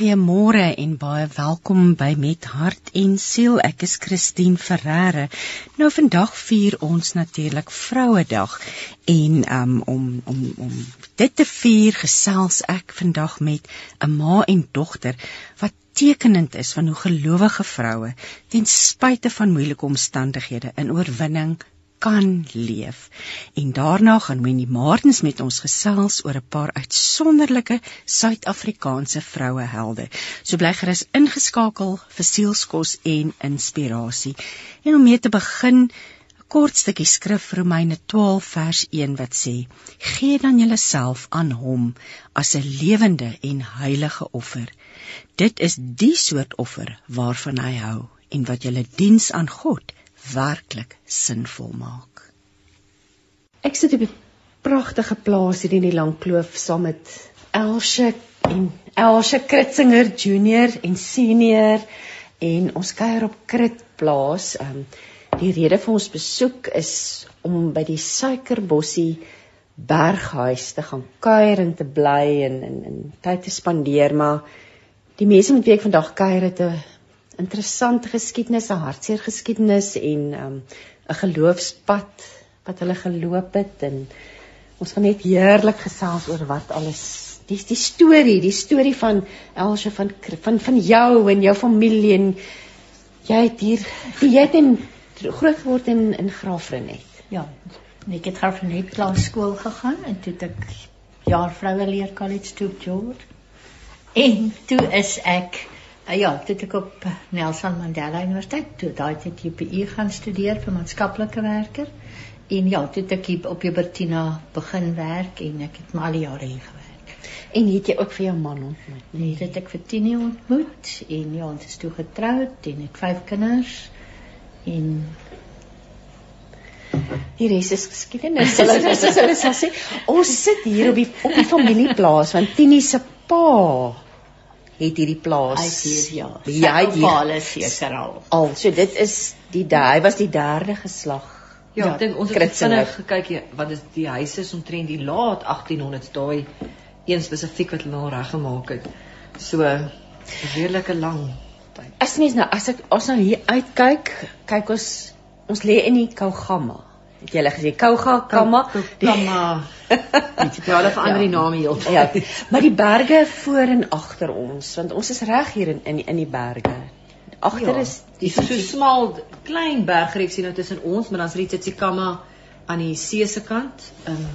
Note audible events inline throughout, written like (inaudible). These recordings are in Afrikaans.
Goeiemôre en baie welkom by Met Hart en Siel. Ek is Christine Ferreira. Nou vandag vier ons natuurlik Vrouedag en um, om om om dit te vier gesels ek vandag met 'n ma en dogter wat tekenend is van hoe gelowige vroue ten spyte van moeilike omstandighede in oorwinning kan leef. En daarna gaan Wendy Martens met ons gesels oor 'n paar uitsonderlike Suid-Afrikaanse vrouehelde. So bly gerus ingeskakel vir sielskos en inspirasie. En om mee te begin, 'n kort stukkie skrif Romeine 12 vers 1 wat sê: "Gee dan julleself aan hom as 'n lewende en heilige offer. Dit is die soort offer waarvan hy hou en wat julle diens aan God werklik sinvol maak. Ek sit op 'n pragtige plaas hier in die Langkloof saam met Elsje en Elsje Kritzinger Junior en Senior en ons kuier op Kritplaas. Um die rede vir ons besoek is om by die Suikerbossie berghuis te gaan kuier en te bly en en, en tyd te spandeer, maar die mense met wie ek vandag kuier het 'n interessante geskiedenis, 'n hartseer geskiedenis en um, 'n geloofspad wat hulle geloop het en ons gaan net heerlik gesels oor wat alles die die storie, die storie van Elsje van van van jou en jou familie en jy het hier jy het in groot geword in in Graafrenet. Ja, ek het Graafrenet klaar skool gegaan en toe het ek jaar vroue leer college toe George. En toe is ek ja, toe ek op Nelson Mandela Universiteit toe daai tyd JPE gaan studeer vir maatskaplike werker. En ja, toe ek hier op Jubertina begin werk en ek het maar al die jare hier gewerk. En het jy ook vir jou man ontmoet? Nee, dit ek vir Tini ontmoet en ja, ons is toe getroud en het vyf kinders en Hier is dit geskiedenis. Hulle sê ons sit hier op die op die familieplaas want Tini se pa het hierdie plaas. Hy sê ja. Ja, hy het seker al. Al, so dit is die hy was die derde geslag. Ja, ja ek dink ons het vinnig gekyk wat is die huise is omtrent die laat 1800s daai een spesifiek wat hulle nou reggemaak het. So redelike lang tyd. As mens nou as ek as nou hier uitkyk, kyk ons ons lê in die Kougamma het julle gesê Kouga Kama Kama Dit (laughs) ja, hulle verander ja. die name heeltemal. Ja. Maar die berge voor en agter ons, want ons is reg hier in in, in die berge. Agter ja, is die so smal klein bergreeks hier nou tussen ons, maar dan's dit Tsikama aan die see se kant. Ehm um,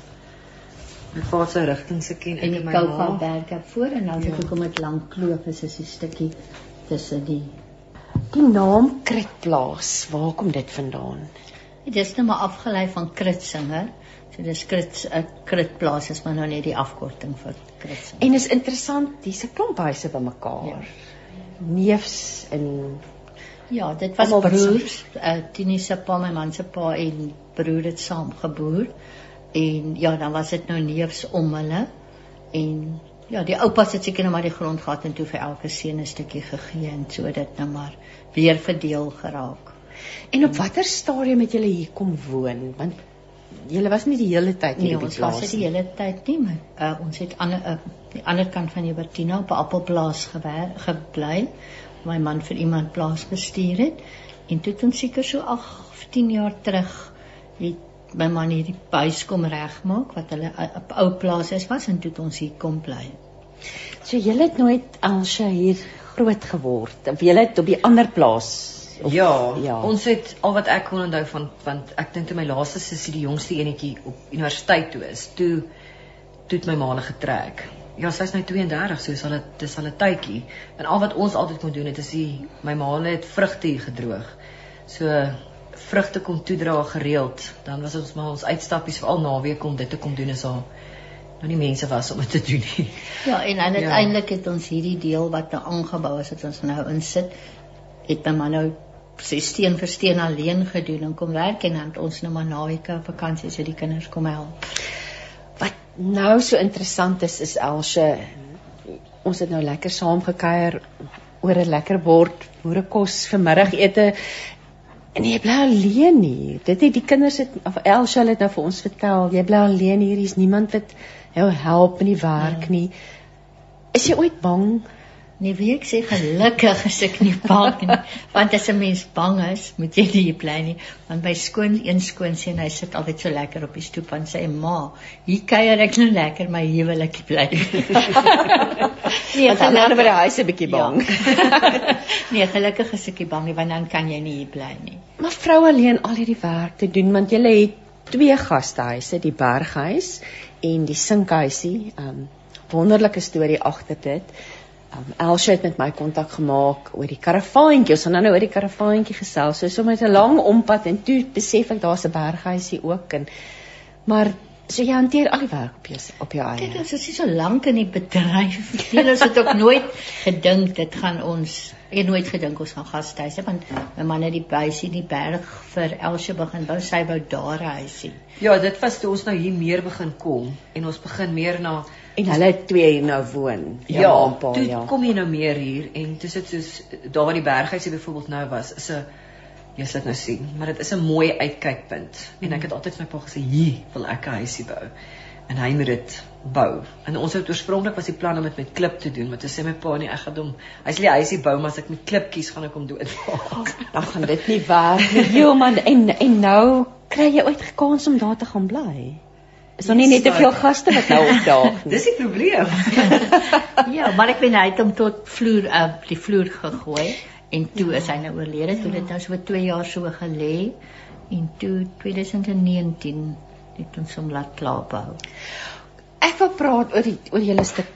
met vaarse rigting se ken in die Kouga berge voor en nou ek ja. kom met lang kloof is is 'n stukkie tussen die die naam Kritplaas. Waar kom dit vandaan? Dit is nou maar afgelei van Kritsinger. So dis Krits 'n uh, Kritplaas is maar nou net die afkorting vir Kritsinger. En is interessant, dis 'n klomp huise bymekaar. Ja. Neefs in Ja, dit was broers. Uh, Tini se pa, my man se pa en broer het saam geboer. En ja, dan was dit nou neefs om hulle en ja, die oupas het seker nou maar die grond gehad en toe vir elke seun 'n stukkie gegee en so dit nou maar weer verdeel geraak. En op watter stadium het julle hier kom woon? Want julle was nie die hele tyd hier nee, op die plaas nie. Ons was die hele tyd nie, maar uh, ons het aan uh, die ander kant van Jubertina op 'n appelplaas gebly. My man vir iemand plaas bestuur het en toe toe seker so 8 of 10 jaar terug het my man hierdie huis kom regmaak wat hulle uh, op ou plaas is was en toe ons hier kom bly. So julle het nooit Elsje hier groot geword of julle het op die ander plaas Of, ja, ja, ons het al wat ek kon onthou van want ek dink toe my laaste sussie die jongste enetjie op universiteit toe is, toe toe het my ma getrek. Ja, sy's nou 32, so sal dit dis al 'n tydjie. En al wat ons altyd kon doen het is die my ma het vrugte gedroog. So vrugte kom toedra gereeld. Dan was ons maar ons uitstappies veral naweek om dit te kom doen is al nou nie mense was om dit te doen nie. Ja, en uiteindelik ja. het ons hierdie deel wat nou aangebou is, wat ons nou insit, het my man nou sê steen vir steen alleen gedoen en kom werk en dan ons nou maar naweke vakansie so die kinders kom help. Wat nou so interessant is is Elsje ons het nou lekker saam gekuier oor 'n lekker bord boerekos vir middagete en jy bly alleen hier. Dit het die kinders het of Elsje het nou vir ons vertel, jy bly alleen hier, hier's niemand wat jou help in die werk ja. nie. Is jy ooit bang Nee, wie ek sê gelukkig is ek nie bang nie, (laughs) want as 'n mens bang is, moet jy nie hier bly nie. Want my skoon een skoon sien hy sit altyd so lekker op die stoep en sê ma, hier kuier ek nou lekker, wil ek bly. (laughs) nee, gaan nou by die huis 'n bietjie ja. bang. Ja. (laughs) nee, gelukkig is ek nie bang nie, want dan kan jy nie hier bly nie. Maar vrou alleen al hierdie werk te doen, want jy het twee gastehuise, die Berghuis en die Sinkhuisie. Um wonderlike storie agter dit. Um Elsie het met my kontak gemaak oor die karavaantjie. Ons gaan nou oor die karavaantjie gesels. So sommer 'n lang ompad en toe besef ek daar's 'n Berghuisie ook en maar So jy hanteer al die werk op jou op jou eie. Kyk, ons is so lank in die bedryf. Ons het ook nooit gedink dit gaan ons ek het nooit gedink ons gaan gastehuise want my man het die huisie in die berg vir Elsie begin bou, sy wou daar 'n huisie. Ja, dit was toe ons nou hier meer begin kom en ons begin meer na en hulle twee hier nou woon. Ja, ja, paar, toe ja. kom jy nou meer hier en dis dit soos daar waar die berghuisie byvoorbeeld nou was, is 'n jy sit nou sien, maar dit is 'n mooi uitkykpunt. En ek het altyd vir my pa gesê, "Hier wil ek 'n huisie bou." En hy moet dit bou. En ons het oorspronklik was die plan om dit met klip te doen, maar toe sê my pa nee, ek gaan hom, hy sê die huisie bou, maar as ek met klip kies, gaan ek hom doodmaak. (laughs) Dan gaan dit nie werk nie. (laughs) Jo man, en en nou kry jy ooit gekans om daar te gaan bly? Is daar nie net te veel gaste wat nou (laughs) opdaag nie? Dis die probleem. (laughs) ja, maar ek ben uit om tot vloer uh, die vloer gegooi en toe is hy nou oorlede toe dit nou so 2 jaar so gelê en toe 2019 het ons hom laat klaarbou. Ek wil praat oor die oor julle stuk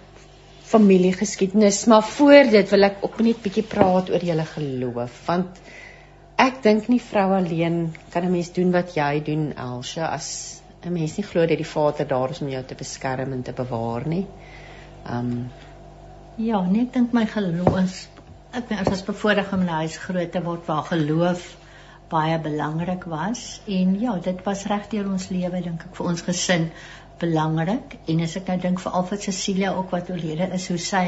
familiegeskiedenis, maar voor dit wil ek ook net bietjie praat oor julle geloof want ek dink nie vrou alleen kan 'n mens doen wat jy doen Elsje as 'n mens nie glo dat die Vader daar is om jou te beskerm en te bewaar nie. Um ja, nee, ek dink my geloof ek weet as bevoorreg om in 'n huis groot te word waar geloof baie belangrik was en ja, dit was reg deur ons lewe dink ek vir ons gesin belangrik en as ek nou dink vir Alfred Cecilia ook wat oorlede is, hoe sy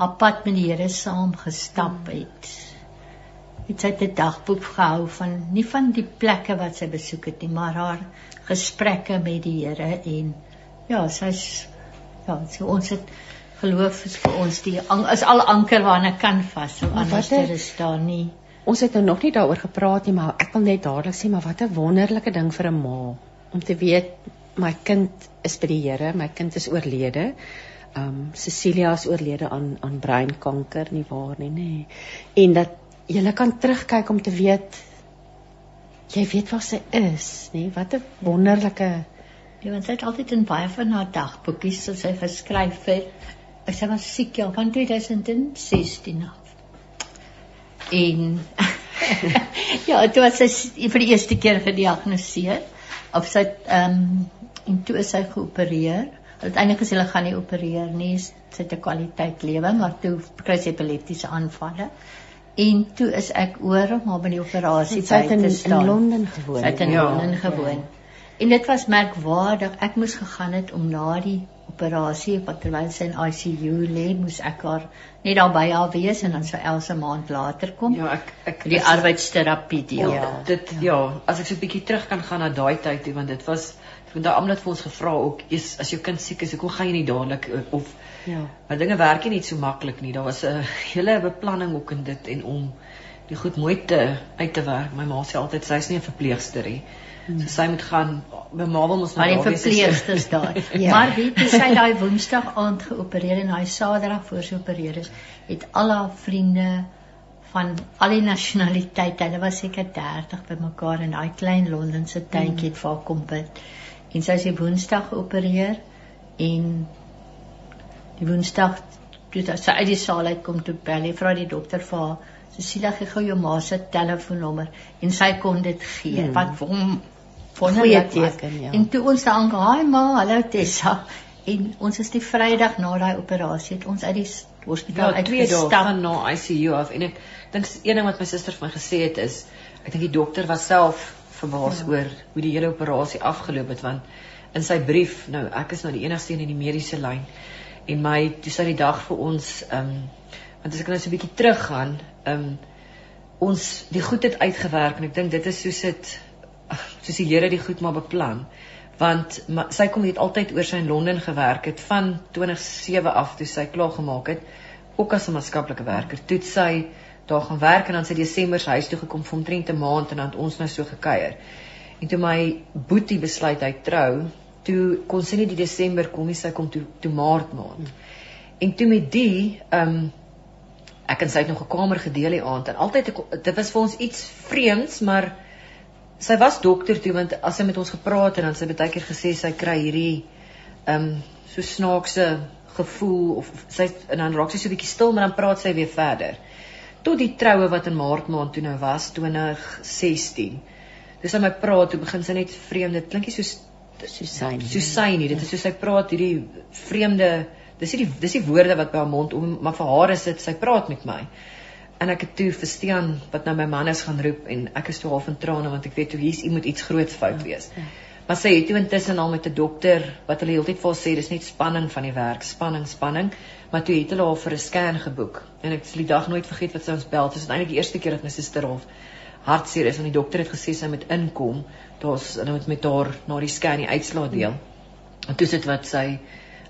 haar pad met die Here saam gestap het. Het sy 'n dagboek gehou van nie van die plekke wat sy besoek het nie, maar haar gesprekke met die Here en ja, sy's ja, so ons het geloof is vir ons die is al anker waarna kan vas. So anders is daar nie. Ons het nou nog nie daaroor gepraat nie, maar ek wil net dadelik sê maar wat 'n wonderlike ding vir 'n ma om te weet my kind is by die Here, my kind is oorlede. Um Cecilia is oorlede aan aan breinkanker nie waar nie, nê. En dat jy kan terugkyk om te weet jy weet waar sy is, nê. Wat 'n wonderlike Ja, want sy het altyd in baie van haar dagboekies wat sy geskryf het, sy was siek ja van 2016 af. En (laughs) ja, dit was sy vir die eerste keer gediagnoseer. Of sy ehm um, en toe is sy geopereer. Uiteindelik gesê hulle gaan nie opereer nie, sy het 'n kwaliteit lewe, maar toe kry sy epileptiese aanvalle. En toe is ek oor om haar by die operasie by te staan. in Londen gewoon. Sy het in ja, Londen gewoon. Ja. En dit was merkwaardig. Ek moes gegaan het om na die operasie wat terwyl sy in ICU lê, moes ek haar net daar by haar wees en dan sou Elsa maand later kom. Ja, ek ek die arbeidsterapie deel. Ja, dit ja, as ek so 'n bietjie terug kan gaan na daai tyd toe want dit was want daai almal het vir ons gevra ook is as jou kind siek is, hoekom gaan jy nie dadelik eh, of ja, maar dinge werk nie so maklik nie. Daar was 'n hele beplanning ook in dit en om die goed mooi te uit te werk. My ma sê altyd sy's nie 'n verpleegster nie. So sy moet gaan bemawel ons nou daar wees. Maar die verpleegsters daar. (laughs) ja. Maar weet jy sy daai Woensdag aand geopereer en daai Saterdag voor sy opereer is, het al haar vriende van al die nasionaliteite, hulle was seker 30 bymekaar in daai klein Londense tuintjie het vir haar kom bid. En sy is die Woensdag geopereer en die Woensdag toe sy uit die saal uit kom toe bel, vra die dokter vir haar Cecilia gee gou jou ma se telefoonnommer en sy kon dit gee. Hmm. Wat hom goeie teken ja. En toe ons daar aangehaai maar hallo Tessa en ons is die Vrydag na daai operasie het ons uit die hospitaal ja, uit twee dae van na ICU af en ek dink een ding wat my suster vir my gesê het is ek dink die dokter was self verbaas ja. oor hoe die hele operasie afgeloop het want in sy brief nou ek is nou die enigste een in die mediese lyn en my toe sy die dag vir ons ehm um, want as ek nou so 'n bietjie teruggaan ehm um, ons die goed het uitgewerk en ek dink dit is soos dit soos die Here die goed maar beplan want ma, sy kom het altyd oor sy in Londen gewerk het van 2007 af toe sy klaar gemaak het ook as 'n maatskaplike werker. Toe sy daar gaan werk en dan sy Desember se huis toe gekom vir omtrent 'n maand en dan het ons nou so gekuier. En toe my boetie besluit hy trou, toe kon sy nie die Desember kom nie, sy kom toe toe Maart maand. En toe met die, ehm um, ek en sy het nog 'n kamer gedeel die aand en altyd dit was vir ons iets vreemds, maar sy was dokter toe want as sy met ons gepraat en dan sy baie keer gesê sy kry hierdie ehm um, so snaakse gevoel of, of sy en dan raak sy so 'n bietjie stil maar dan praat sy weer verder tot die troue wat in Maart maand toe nou was 2016. Dis aan my praat, toe begin sy net vreemde, dit klink nie soos Susaini. Susaini, dit is soos sy praat hierdie vreemde, dis nie die dis die woorde wat by haar mond om, maar vir haar is dit sy praat met my. En ek het toe verstaan wat nou my man is gaan roep en ek is toe half in trane want ek weet toe hier's iemand iets groot fout wees. Ja, ja. Maar sy het toe intussen al met 'n dokter wat hulle heeltyd vir haar sê dis net spanning van die werk, spanning, spanning, maar toe het hulle haar vir 'n scan geboek. En ek sal die dag nooit vergeet wat sy ons bel. Dit is eintlik die eerste keer dat my suster half hartseer is want die dokter het gesê sy moet inkom. Daar's hulle moet met haar na die scan die uitslae deel. En toe sit wat sy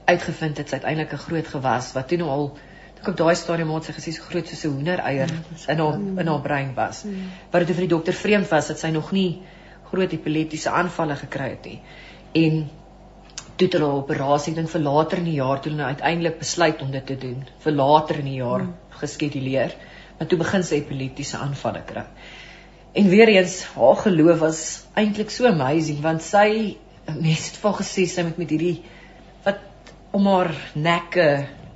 uitgevind het, sy het eintlik 'n groot gewas wat toe nou al ek op daai stadium het sy gesê so groot soos 'n hoendereier ja, in haar in haar brein was. Mm. Wat dit vir die dokter vreemd was dat sy nog nie groot epileptiese aanvalle gekry het nie. En toe het hulle 'n operasie ding vir later in die jaar toe hulle nou uiteindelik besluit om dit te doen vir later in die jaar hmm. geskeduleer. Maar toe begin sy epileptiese aanvalle kry. En weer eens haar geloof was eintlik so amazing want sy mense het vir gesê sy moet met hierdie wat om haar nekke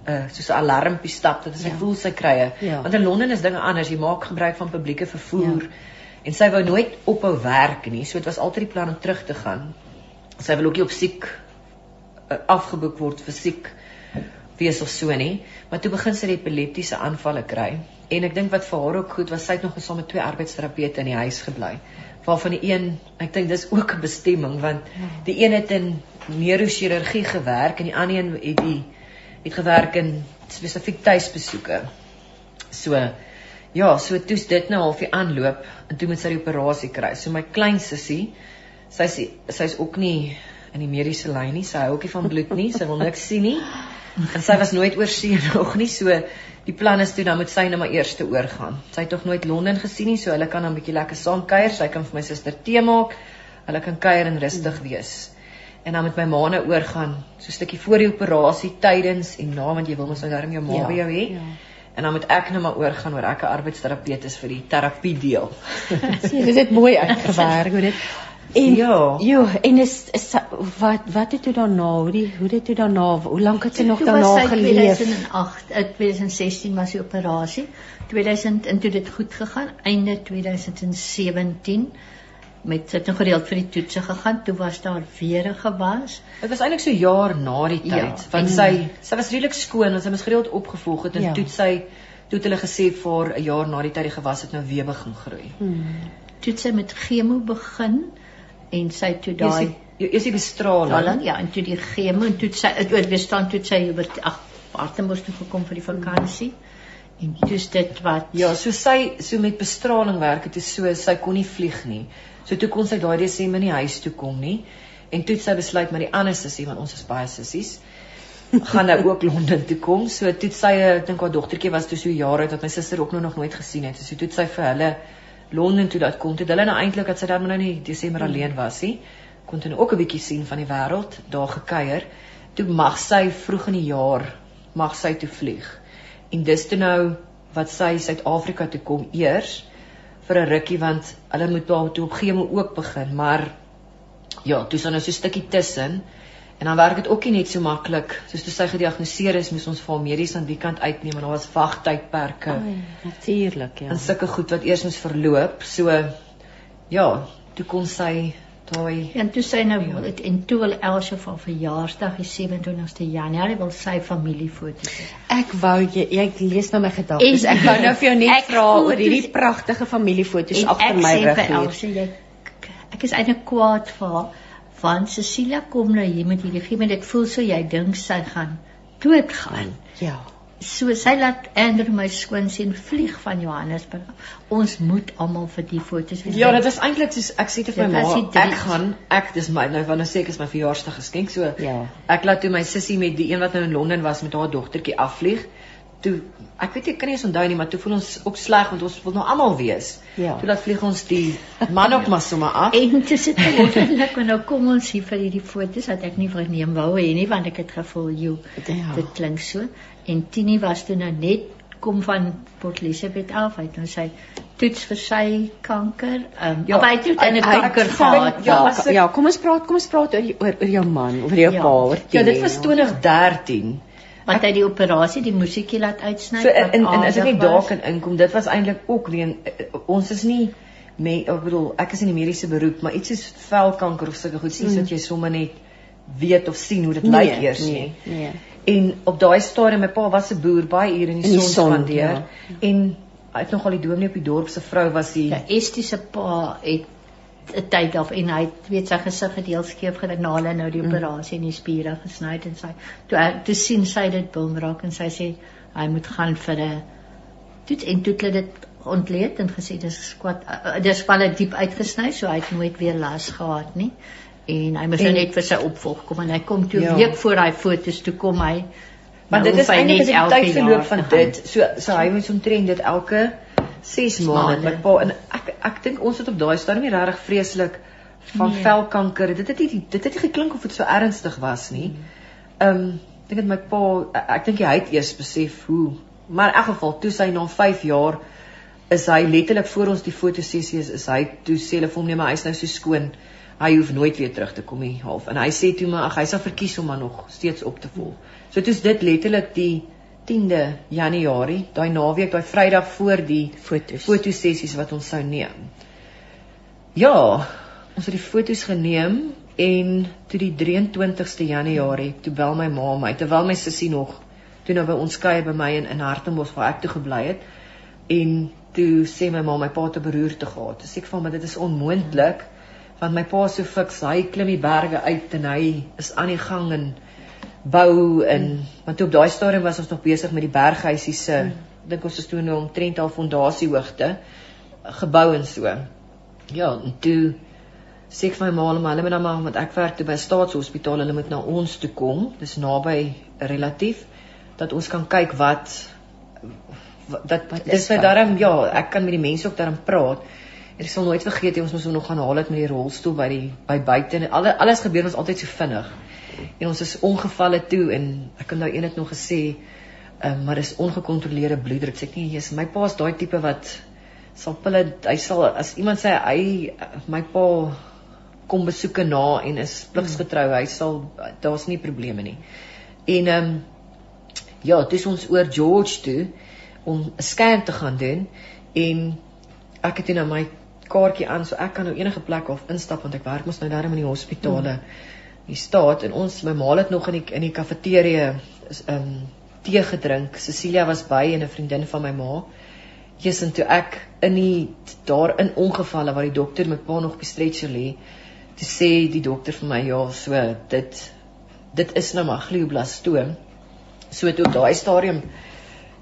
uh soos 'n alarmpie stap dat sy ja. voel sy krye. Ja. Want in Londen is dinge anders. Jy maak gebruik van publieke vervoer. Ja en sy wou nooit ophou werk nie. So dit was altyd die plan om terug te gaan. Sy wil ook nie op siek uh, afgeboek word vir siek wees of so nie. Maar toe begin sy epileptiese aanvalle kry. En ek dink wat vir haar ook goed was, sy het nog gesaam met twee arbeidsterapeute in die huis gebly. Waarvan die een, ek dink dis ook 'n bestemming want die een het in neurochirurgie gewerk en die ander een het die het gewerk in spesifiek tuisbesoeke. So Ja, so toets dit nou halfie aanloop en toe moet sy die operasie kry. So my klein sussie, sy's sy's ook nie in die mediese lyn nie. Sy hou ookie van bloed nie. Sy wil niks sien nie. En sy was nooit oor see (laughs) nog nie. So die plan is toe dan moet sy nou maar eers te oorgaan. Sy het tog nooit Londen gesien nie, so hulle kan dan 'n bietjie lekker saam kuier. Sy kan vir my suster tee maak. Hulle kan kuier en rustig wees. En dan met my ma nou oorgaan, so 'n stukkie voor die operasie, tydens en na want jy wil mos nou darm jou ma ja, by jou hê. Ja en dan moet ek nou maar oorgaan oor ek 'n arbeidsterapeut is vir die terapie deel. (laughs) Sien, dit het mooi uitgewerk, hoor dit. En ja, jo, en is, is wat wat het toe daarna, hoe die hoe dit toe daarna, hoe lank het sy nog daarna geleef? 2008, 2016 was die operasie. 2000 en toe dit goed gegaan, einde 2017 met sit nog gereeld vir die toetse gegaan. Toe was daar weer 'n gewas. Dit was eintlik so jaar na die ja, tyd ja, want sy sy was redelik skoon en sy was gereeld opgevolg het en ja. toe sy toe hulle gesê vir 'n jaar na die tyd die gewas het nou weer begin groei. Hmm. Toe sy met chemo begin en sy toe daai is die bestraling. Ja, en toe die chemo en toe sy het oor bestaan toe sy oor ag Artemis toe gekom vir die vakansie. En dis dit wat Ja, so sy so met bestraling werk het, is so sy kon nie vlieg nie. So toe kon sy daai Desember nie huis toe kom nie. En toe sy besluit met die ander sussie want ons is baie sissies (laughs) gaan nou ook Londen toe kom. So toe sy ek dink haar dogtertjie was toe so jare dat my suster ook nog nooit gesien het. So toe sy vir hulle Londen toe dat kom. Toe hulle nou eintlik dat sy dan nou nie Desember hmm. alleen was nie. Kon toe ook 'n bietjie sien van die wêreld, daar gekuier. Toe mag sy vroeg in die jaar mag sy toe vlieg. En dis toe nou wat sy Suid-Afrika toe kom eers vir 'n rukkie want hulle moet daar toe op gemo ook begin, maar ja, toe staan nou so 'n stukkie tussen. En dan werk dit ook nie net so maklik soos toe sy gediagnoseer is, moes ons vir hom medies aan die kant uitneem en daar was wagtydperke. Natuurlik, ja. En sulke goed wat eers moes verloop. So ja, toe kon sy daai en toe sy nou ja. het en toe wil Elsie vir verjaarsdag die 27ste Januarie wil sy familiefoto's hê. Ek wou jy ek lees nou my gedagtes. Ek wou nou vir jou net vra oor hierdie pragtige familiefoto's agter my rug hier. Elsie, jy, ek is eintlik kwaad vir haar want Cecilia kom nou hier met hierdie gee met ek voel so jy dink sy gaan doodgaan. Ja so sy laat Andrew my skoonseun vlieg van Johannesburg. Ons moet almal vir die foto's wees. Ja, dit is eintlik soos ek sê te vir my ma, ek gaan ek dis my nou wanneer sê ek is my verjaarsdag geskenk so. Ja. Ek laat toe my sussie met die een wat nou in Londen was met haar dogtertjie afvlieg. toe ek weet ek kan nie eens onthou nie, maar toe voel ons ook sleg want ons wil nou almal wees. Ja. Toe laat vlieg ons die man ook maar sommer af. En is dit wonderlik want nou kom ons hier vir hierdie foto's wat ek nie verneem wou hê nie want ek het gevoel jy Ja. dit klink so. En Tini was toe nou net kom van Port Elizabeth af uit en sy toets vir sy kanker. Ehm Ja, ja, hy het Hy- in 'n hy- kanker hy- gehad. Ja, as ek- ja, kom ons praat, kom ons praat oor oor oor jou man, oor jou Ja. pa, oor Ja, dit Tini. was 2013. Wat hy die operasie die musiekie laat uitsny. So in in, in as ek aardig net daar kan inkom, dit was eintlik ook weer ons is nie me, ek bedoel ek is in die mediese beroep, maar iets soos velkanker of sulke goed sies Mm. wat jy sommer net weet of sien hoe dit lyk eers nie. Nee, nee. En op daai stadium my pa was 'n boer baie ure in die, In die son spandeer ja. en hy het nogal die dominee op die dorp se vrou was hy Ja, Estie se pa het 'n tyd af en hy het weet sy gesig gedeel skeef gedraai na hulle nou die Mm. operasie en die spiere gesny het en sy toe hy- toe sien sy dit bil raak en sy sê hy moet gaan vir 'n toets en toe het hulle dit ontleed en gesê dis kwad uh, dis van 'n diep uitgesny so hy het nooit weer las gehad nie en hy moes nou En- net vir sy opvolg kom en hy kom toe Ja. ja. week voor hy foto's toe kom hy Want nou dit is eintlik elke tydverloop van dit. So so hy moet omtrent dit elke 6 maande met pa en ek ek dink ons het op daai stadium nie regtig vreeslik van Nee. velkanker. Dit het nie dit het nie geklink of dit so ernstig was nie. Ehm um, ek dink dit my pa ek- dink hy het eers besef hoe maar in elk geval toe sy na 5 jaar is hy letterlik voor ons die fotosessie is, is hy toe sê hulle vir hom nee maar hy's nou so skoon. Hy hoef nooit weer terug te kom nie half. En hy sê toe maar ag hy sal verkies om maar nog steeds op te volg. So dit is dit letterlik die 10de Januarie, daai naweek, daai Vrydag voor die Foto's. fotosessies wat ons sou neem. Ja, ons het die foto's geneem en toe die 23ste Januarie, toe bel my ma my terwyl my sussie nog toe nou by ons kuier by my in in Hartenbos waar ek toe gebly het. En toe sê my ma my pa het 'n beroerte gehad. Dis ek van maar dit is onmoontlik want my pa so fiks, hy klim die berge uit en hy is aan die gang en bou en want toe op daai stadium was ons nog besig met die berghuisie se mm. dink ons is toe nou omtrent al fondasiehoogte gebou en so. Ja, en toe sê ek vir my ma hulle maar hulle moet dan maar want ek werk toe by staatshospitaal, hulle moet na ons toe kom. Dis naby relatief dat ons kan kyk wat wat- dat Wat dis wat? daarom ja, ek kan met die mense ook daarom praat. Ek sal nooit vergeet jy ons moes hom nog gaan haal het met die rolstoel by die by buite en alles alles gebeur ons altyd so vinnig. En ons is ongevalle toe en ek het nou eendag nog gesê um, maar dis ongekontroleerde bloeddruk. Sê ek nee, jy's my pa's daai tipe wat sal pille hy sal as iemand sê hy my pa kom besoeke na en is pligsgetrou, hy sal daar's nie probleme nie. En ehm um, ja, dis ons oor George toe om 'n scan te gaan doen en ek het nou my kaartjie aan so ek kan nou enige plek of instap want ek werk mos nou daar in die hospitale mm. Die staat en ons my ma het nog in die in die kafeteria is ehm um, tee gedrink. Cecilia was by en 'n vriendin van my ma. Jesus en toe ek in die daarin ongevalle waar die dokter met pa nog op die stretcher lê, toe sê die dokter vir my ja, so dit dit is nou maar glioblastoom. So toe op daai stadium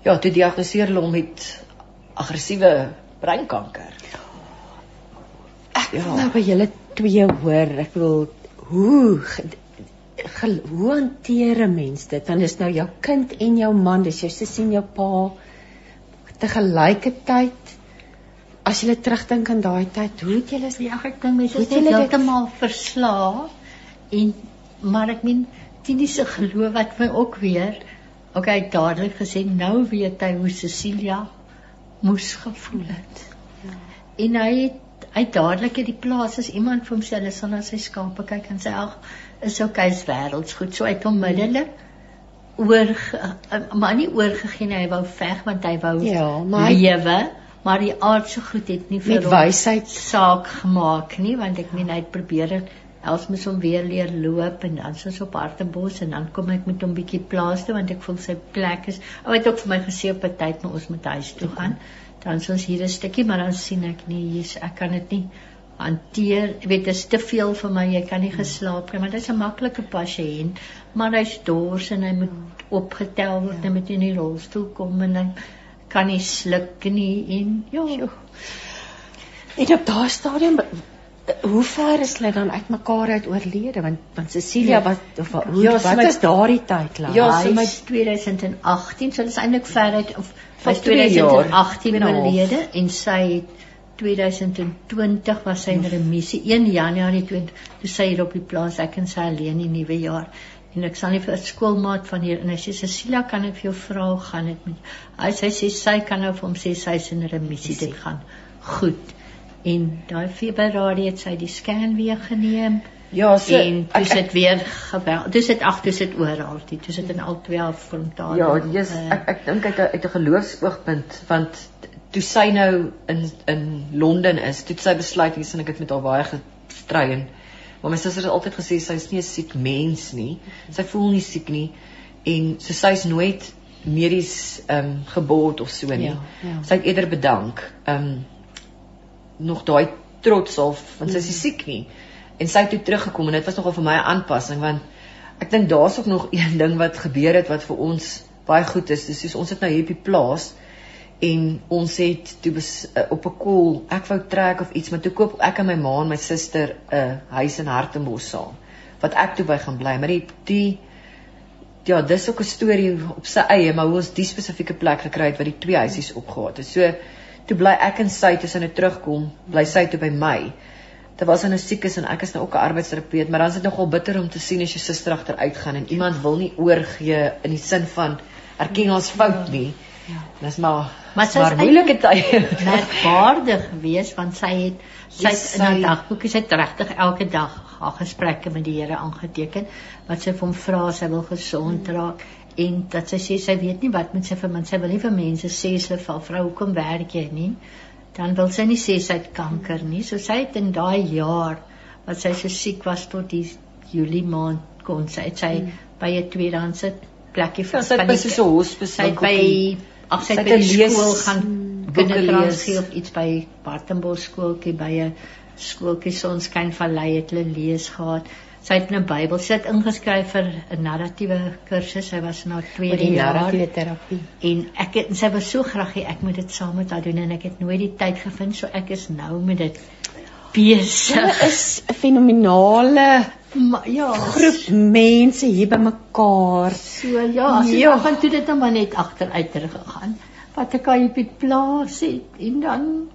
ja, toe diagnoseer hulle hom met aggressiewe breinkanker. Ek wil Ja. nou by julle twee hoor. Ek bedoel hoe ge- gel- hoe hanteer 'n mens dit? Dan is nou jou kind en jou man, dis jou sussie en jou pa te gelykertyd. As jy terugdink aan daai tyd, hoe het julle Ja, ek dink mense is Hoe het net dit- heeltemal verslae en maar ek meen Tini se geloof wat my ook weer ook hy dadelik gesê nou weet hy hoe Cecilia moes gevoel het. Ja. En hy het hy dadelik uit die plaas as iemand vir hom sê hulle sal na sy skape kyk en sê ag is okay is wêrelds goed so hy het onmiddellik oor maar nie oorgegee nie hy wou veg want hy wou Ja, maar hy- lewe maar die aardse goed het nie vir met hom wysheid saak gemaak nie want ek meen hy het probeer het Els moes hom weer leer loop en dan soos op Hartenbos en dan kom ek met hom bietjie plaas toe want ek voel sy plek is. Ou het ook vir my gesê op 'n tyd maar ons moet huis toe gaan. Dan ons hier 'n stukkie maar dan sien ek nie hier's ek kan dit nie hanteer. Jy weet dit is te veel vir my. Jy kan nie geslaap kry maar dit is 'n maklike pasiënt maar hy's dors en hy moet opgetel word ja. met in die rolstoel kom en hy kan nie sluk nie en ja. En op daai stadium hoe ver is hulle dan uitmekaar uit oorlede want want Cecilia ja. wat of hoe ja, wat is daardie tyd lank ja so my 2018 so dit is eintlik ver uit of van 2018 oorlede en sy het 2020 was sy in remissie 1 Januarie 20 toe sy hier op die plaas ek en sy alleen die nuwe jaar en ek sal nie vir 'n skoolmaat van hier en hy sê Cecilia kan ek vir jou vra gaan dit met hy sê sy sy kan nou vir hom sê sy is in remissie dit gaan goed en daai februarie het sy die scan weer geneem. Ja, so en dis dit weer gebel. Dis dit ag, dis dit oral. Dit is dit in al twee frontale. Ja, dis uh, ek ek dink uit uit 'n geloofsoogpunt want toe sy nou in in Londen is, toe sy besluit hier sien ek dit met haar baie gestry en maar my suster het altyd gesê sy is nie 'n siek mens nie. Sy voel nie siek nie en so sy's nooit medies ehm um, gebord of so nie. Ja, ja. Sy het eerder bedank. Ehm um, nog daai trots of want sy is mm. siek nie. En sy het toe teruggekom en dit was nogal vir my 'n aanpassing want ek dink daar's ook nog (laughs) een ding wat gebeur het wat vir ons baie goed is. Dis soos ons het nou hier op die plaas en ons het toe bes, uh, op 'n koel ek wou trek of iets maar toe koop ek en my ma en my suster 'n uh, huis in Hartenbos saam wat ek toe by gaan bly maar die die ja dis ook 'n storie op sy eie maar hoe ons die spesifieke plek gekry het wat die twee huisies opgehaat het so toe bly ek en sy tussen nou terugkom, bly sy toe by my. Terwyl sy nou siek is en ek is nou ook 'n arbeidsterapeut, maar dan is dit nogal bitter om te sien as jy suster agter uitgaan en iemand wil nie oorgee in die sin van erken ons fout nie. Ja. Dis maar maar sy is moeilike tye. Merkwaardig geweest want sy het sy yes, in haar dagboek is dit regtig elke dag haar gesprekke met die Here aangeteken wat sy vir hom vra sy wil gesond raak en dat sy sê sy weet nie wat met sy vir man sy wil nie vir mense sê sy val vrou hoekom werk jy nie dan wil sy nie sê sy het kanker nie. So sy het in daai jaar wat sy so siek was tot die Julie maand kon sy het sy hmm. by 'n tweedehandse plekkie vir sy by so 'n hospitaal sy by ag sy het by die skool gaan kinderklas gee of iets by Bartenbos skooltjie by 'n skooltjie Sonskyn Vallei het hulle lees gehad sy het 'n Bybel sit ingeskryf vir 'n narratiewe kursus. Sy was na 2 jaar narratiewe terapie. En ek het en sy was so graag hê ek moet dit saam met haar doen en ek het nooit die tyd gevind so ek is nou met dit besig. Dit is 'n fenominale maar ja, groep mense hier by mekaar. So ja, as jy ja. gaan toe dit nou maar net agteruit teruggegaan. Wat op die plaas het en dan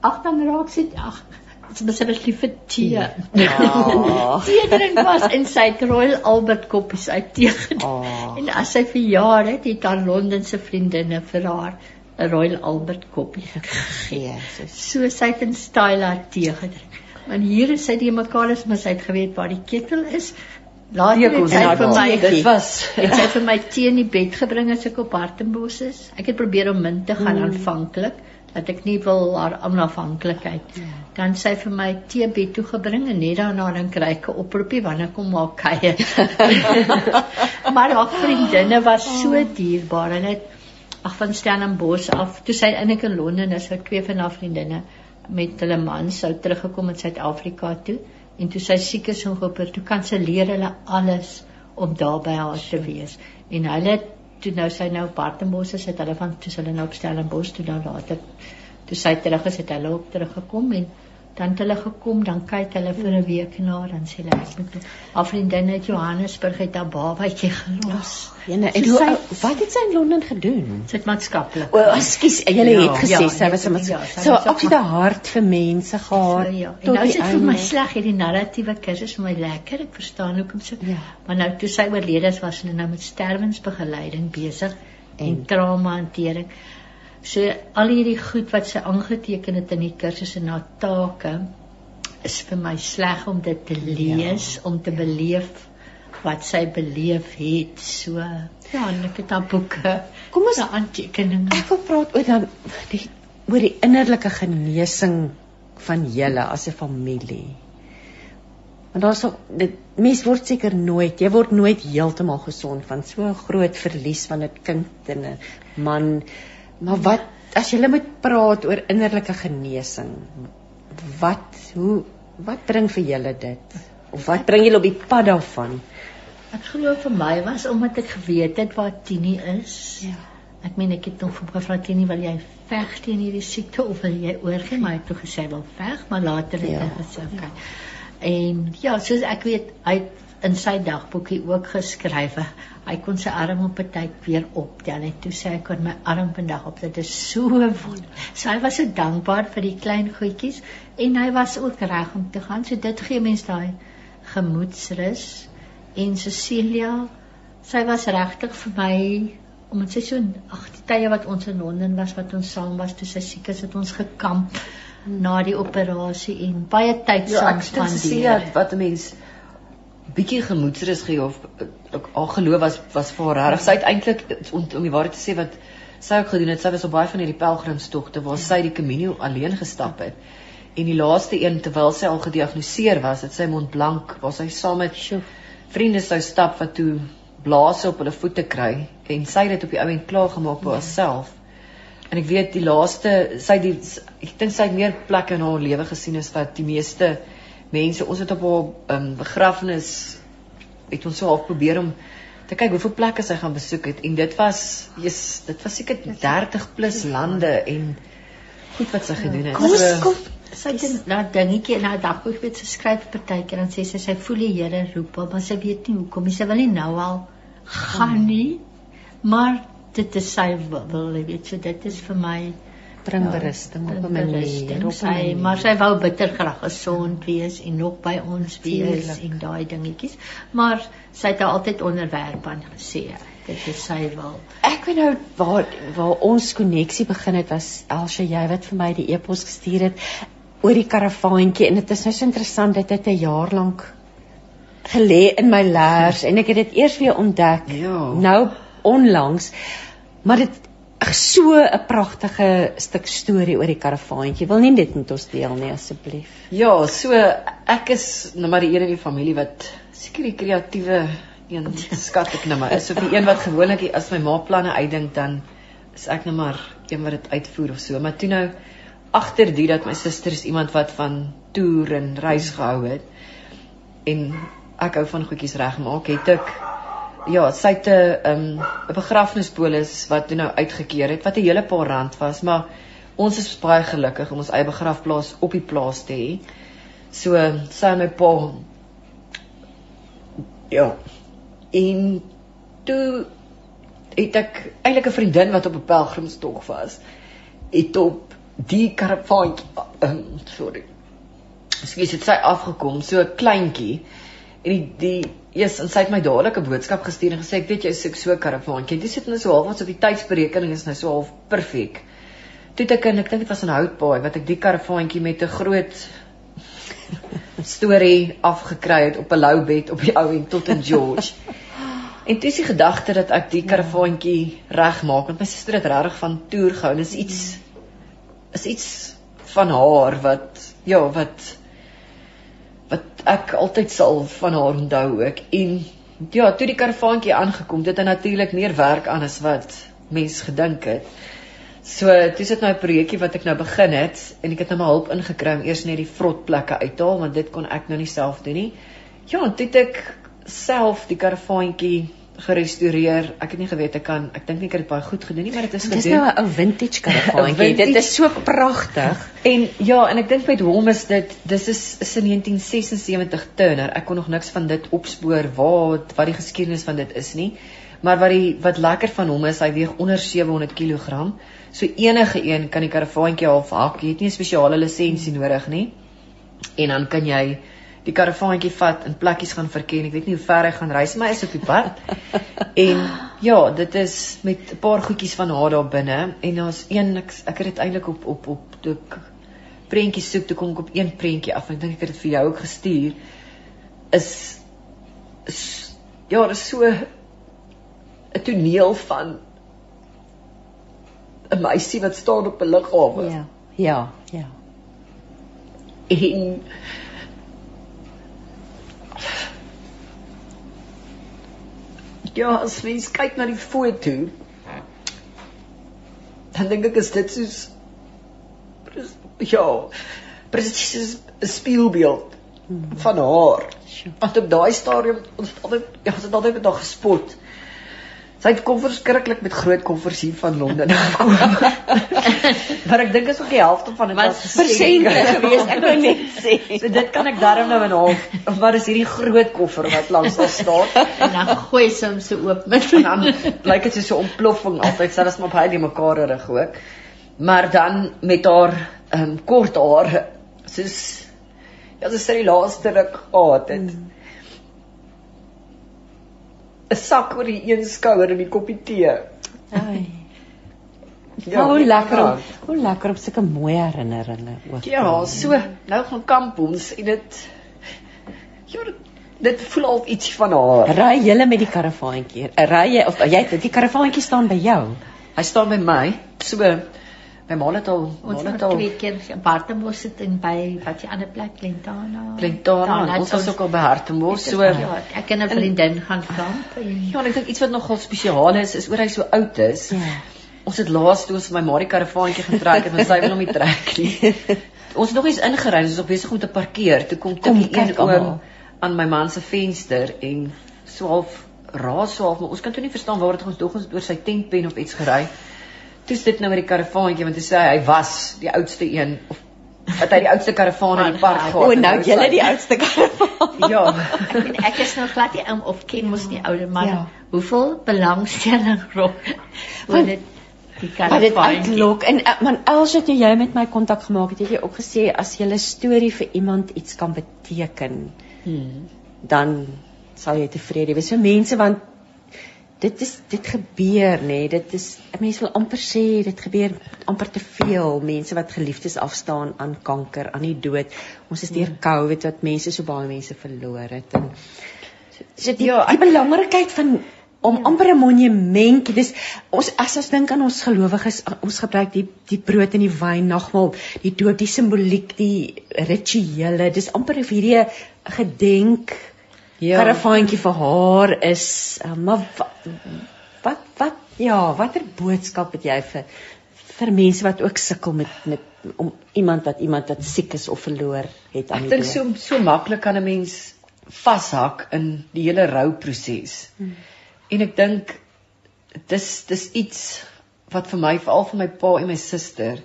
ag dan raak sit ag Dit was 'n liefe tee. Ja. (laughs) tee drink was in sy Royal Albert koppies uit tee gedoen. Oh. En as sy verjaar het, het haar Londense vriendinne vir haar 'n Royal Albert koppie gegee. So sy het in style haar tee gedrink. Want hier is sy die mekaar is, maar sy het geweet waar die ketel is. Later het sy vir my dit was het sy vir my tee in die bed gebring as ek op Hartenbos is. Ek het probeer om min te gaan mm. aanvanklik dat ek nie wil haar onafhanklikheid. Ja. Dan sy vir my TB toe gebring en net daarna dan kry ek 'n oproepie wanneer kom maak kuier. (laughs) maar haar vriendinne was so oh. dierbaar en dit ag van Stellenbosch af. Toe sy eintlik in Londen is, het twee van haar vriendinne met hulle man sou teruggekom in Suid-Afrika toe en toe sy siek is en gehoop het toe kan sy leer hulle alles om daar by haar te wees. En hulle het toe nou sy nou Bartembos is, het hulle van toe hulle nou op Stellenbosch toe dan later toe sy terug is, het hulle ook teruggekom en dan het hulle gekom, dan kyk hulle vir 'n week na dan sê hulle ek moet haar vriendin uit Johannesburg het haar babatjie gelos. Ja, en hoe sy, wat het sy in Londen gedoen? Sy het maatskaplik. O, ekskuus, jy ja, het gesê ja, sy was 'n ja, so op die hart vir mense gehad. So, ja. En nou is dit vir my sleg hierdie narratiewe kursus vir my lekker. Ek verstaan hoekom sy. Ja. Maar nou toe sy oorlede is, was sy nou met sterwensbegeleiding besig en, en trauma hantering. So al hierdie goed wat sy aangeteken het in die kursus en haar take is vir my sleg om dit te lees, ja, om te ja. beleef wat sy beleef het. So ja, en ek het haar boeke. Kom ons aantekeninge. Ek wil praat oor dan die oor die innerlike genesing van julle as 'n familie. Want daar's dit mens word seker nooit, jy word nooit heeltemal gesond van so 'n groot verlies van 'n kind en 'n man. Maar wat as jy moet praat oor innerlike genesing? Wat hoe wat bring vir julle dit? Of wat bring julle op die pad daarvan? Ek glo vir my was omdat ek geweet het waar Tini is. Ja. Ek meen ek het nog vir gevra teen wil jy veg teen hierdie siekte of wil jy oorgee maar hy het toe gesê wil veg maar later het ja. hy gesê okay. En ja, soos ek weet hy in sy dagboekie ook geskryf hy kon sy arm op 'n tyd weer optel en toe sê hy kon my arm vandag op dit is so wonder. So hy was so dankbaar vir die klein goedjies en hy was ook reg om te gaan. So dit gee mense daai gemoedsrus en Cecilia sy was regtig vir my om dit sê so ag die tye wat ons in Londen was wat ons saam was toe sy siek is het ons gekamp na die operasie en baie tyd ja, saam spandeer. Ja, wat 'n mens bietjie gemoedsrus gee of haar geloof was was vir haar reg. Sy het eintlik om, om die waarheid te sê wat sy ook gedoen het. Sy was op baie van hierdie pelgrimstogte waar sy die Camino alleen gestap het. En die laaste een terwyl sy al gediagnoseer was, het sy Mont Blanc waar sy saam met vriende sou stap wat toe blaas op hulle voete kry en sy het dit op die ou end klaar gemaak vir ja. haarself. En ek weet die laaste sy die ek dink sy het meer plekke in haar lewe gesien as wat die meeste mense ons het op haar um, begrafnis het ons so half probeer om te kyk hoeveel plekke sy gaan besoek het en dit was jy's dit was seker 30 plus lande en goed wat sy gedoen het. Kom ons kom sy het nou dingetjie na dagboek weet sy skryf partykeer en sê sy sy voel die Here roep haar maar sy weet nie hoekom sy wil nie nou al gaan nie maar dit is sy wil jy weet. So dit is vir my bring ja, berusting op 'n manier op sy maar sy wou bitter graag gesond wees en nog by ons wees Tuurlijk. en daai dingetjies. Maar sy het altyd onderwerp aan gesê. Dit is sy wil. Ek weet nou waar waar ons koneksie begin het was Elsje jy wat vir my die e-pos gestuur het oor die karavaantjie. En dit is nou so interessant dit het 'n jaar lank gelê in my laers en ek het dit eers weer ontdek. Ja. nou onlangs. Maar dit so 'n pragtige stuk storie oor die karavaantjie. Wil nie dit met ons deel nie asseblief? Ja, so ek is nou maar die een in die familie wat seker die kreatiewe een skat ek nou maar is of die een wat gewoonlik as my ma planne uitdink dan is ek nou maar een wat dit uitvoer of so. Maar toe nou agter die dat my suster is iemand wat van toer en reis gehou het en ek hou van goedjies regmaak, het ek ja, sy het 'n um, 'n begrafnispolis wat toe nou uitgekeer het wat 'n hele paar rand was, maar ons is baie gelukkig om ons eie begrafplaas op die plaas te hê. So sy en my pa ja. En toe het ek eintlik 'n vriendin wat op 'n pelgrimstog was. Het op die karavaantjie um, sorry. Skielik het sy afgekom, so 'n kleintjie. En die die Yes, en sy het my dadelik 'n boodskap gestuur en gesê ek weet jy soek so 'n karavaantjie. Dit sit net so half wat op die tydsberekening is nou so half perfek. Toe ek en ek dink dit was 'n houtpaai wat ek die karavaantjie met 'n groot (laughs) storie afgekry het op 'n lou bed op die ou en tot in George. en dis die gedagte dat ek die karavaantjie regmaak want my suster het regtig van toer gehou en is iets is iets van haar wat ja wat wat ek altyd sal van haar onthou ook. En ja toe die karavaantjie aangekom dit het natuurlik meer werk aan as wat mens gedink het. So dit nou 'n projekkie wat ek nou begin het en ek het nou maar hulp ingekry om eers net die vrotplekke uit te haal want dit kon ek nou nie self doen nie. Ja toe het ek self die karavaantjie gerestoreer. Ek het nie geweet ek kan ek dink nie ek het dit baie goed gedoen nie, maar dit is gedoen. Dit is nou 'n vintage (laughs) karavaantjie. dit is so pragtig. En ja, en ek dink met hom is dit dis is, is 'n 1976 Turner. Ek kon nog niks van dit opspoor waar wat die geskiedenis van dit is nie. Maar wat die wat lekker van hom is, hy weeg onder 700 kg. So enige een kan die karavaantjie half hak. Jy het nie 'n spesiale lisensie nodig nie. En dan kan jy die karavaantjie vat en plekkies gaan verken. Ek weet nie hoe ver hy gaan reis, maar hy is op die pad. (laughs) en ja, dit is met 'n paar goedjies van haar daar binne en daar's een ek ek het dit eintlik op op op toe prentjies soek toe kom ek op een prentjie af. Ek dink ek het dit vir jou ook gestuur. Is, is ja, dit is so 'n toneel van 'n meisie wat staan op 'n lughawe. Ja. Ja, ja. En Ja, as mens kyk na die foto, dan dink ek is dit soos ja, presies 'n spieelbeeld van haar. Want op daai stadium ons altyd ja, ons het altyd met haar gespot. Sy het kom verskriklik met groot koffers hier van Londen gekom. (laughs) maar ek dink is ook die helfte van dit was persente gewees, ek wou net (laughs) sê. So dit kan ek darm nou in half, maar is hierdie groot koffer wat langs daar staan en dan gooi sy hom so oop met en dan blyk dit so 'n ontploffing altyd selfs maar baie die mekaar rig ook. Maar dan met haar ehm um, kort hare soos ja, dis sy laaste ruk gehad het. Mm. 'n sak oor die een skouer en die koppie tee. Ai. (laughs) Ja, hoe lekker om hoe lekker om sulke mooi herinneringe ook. Ja, so nou gaan kamp ons en dit Ja, dit voel al iets van haar. Ry jy met die karavaantjie? Ry jy of jy die karavaantjie staan by jou? Hy staan by my. So My ma het al ons het al twee keer Hartenbos sit in by wat die ander plek Klentana. Klentana. Ons was ook al by Hartenbos. So ja, ek en 'n vriendin gaan kamp en Ja, ek dink iets wat nogal spesiaal is is oor hy so oud is. Ja. Ons het laas toe ons my ma die karavaantjie getrek het en sy wil hom nie trek nie. (laughs) ons het nog eens ingery, ons nog besig om te parkeer. Toe kom tik een oom aan my man se venster en so half raas so half, maar ons kan toe nie verstaan waar dit ons dog ons oor sy tentpen of iets gery toe sit nou met die karavaantjie want hy sê hy was die oudste een of wat hy die oudste karavaan in die (laughs) park gehad. O, nou jy is die oudste karavaan. (laughs) ja. ek, ek is nog glad nie om of ken mos nie ouer man. Ja. Hoeveel belangstelling rop oor dit die karavaantjie. Dit en uh, man Els het jy met my kontak gemaak het jy ook gesê as jy 'n storie vir iemand iets kan beteken. Hmm. Dan sal jy tevrede wees. So mense want dit is dit gebeur nê nee, dit is mense wil amper sê dit gebeur amper te veel mense wat geliefdes afstaan aan kanker aan die dood ons is deur ja. covid wat mense so baie mense verloor het en so die, ja, die belangrikheid van om ja. amper 'n monument dis ons as ons dink aan ons gelowiges ons gebruik die die brood en die wyn nagmaal die doop die simboliek die rituele dis amper of hierdie gedenk ja. karavaantjie vir haar is uh, maar wat wat ja watter boodskap het jy vir vir mense wat ook sukkel met met om iemand wat iemand wat siek is of verloor het aan die. Ek dink so so maklik kan 'n mens vashak in die hele rouproses. Hmm. En ek dink dis dis iets wat vir my veral vir my pa en my suster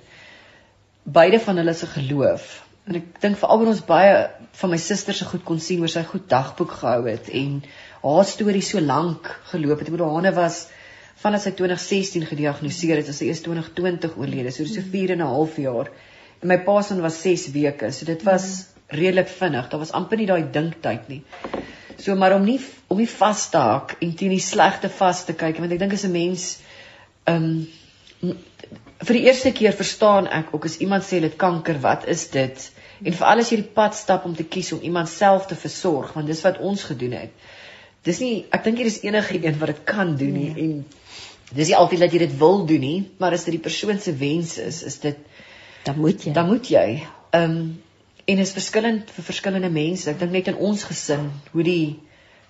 beide van hulle se geloof en ek dink veral oor ons baie van my susters se goed kon sien oor sy goed dagboek gehou het en haar storie so lank geloop het. Ek bedoel Hane was vanaf sy 2016 gediagnoseer het, as sy eers 2020 oorlede, so so 4 en 'n half jaar. En my pa se was 6 weke, so dit was redelik vinnig. Daar was amper nie daai dinktyd nie. So maar om nie om nie vas te haak en teen die slegte vas te kyk want ek dink as 'n mens ehm um, vir die eerste keer verstaan ek ook as iemand sê dit kanker, wat is dit? En veral as jy die pad stap om te kies om iemand self te versorg, want dis wat ons gedoen het. Dis nie ek dink hier is enige een wat dit kan doen nie nee. en dis nie altyd dat jy dit wil doen nie, maar as dit die persoon se wens is, is dit dan moet jy. Dan moet jy. Ehm um, en is verskillend vir verskillende mense. Ek dink net in ons gesin hoe die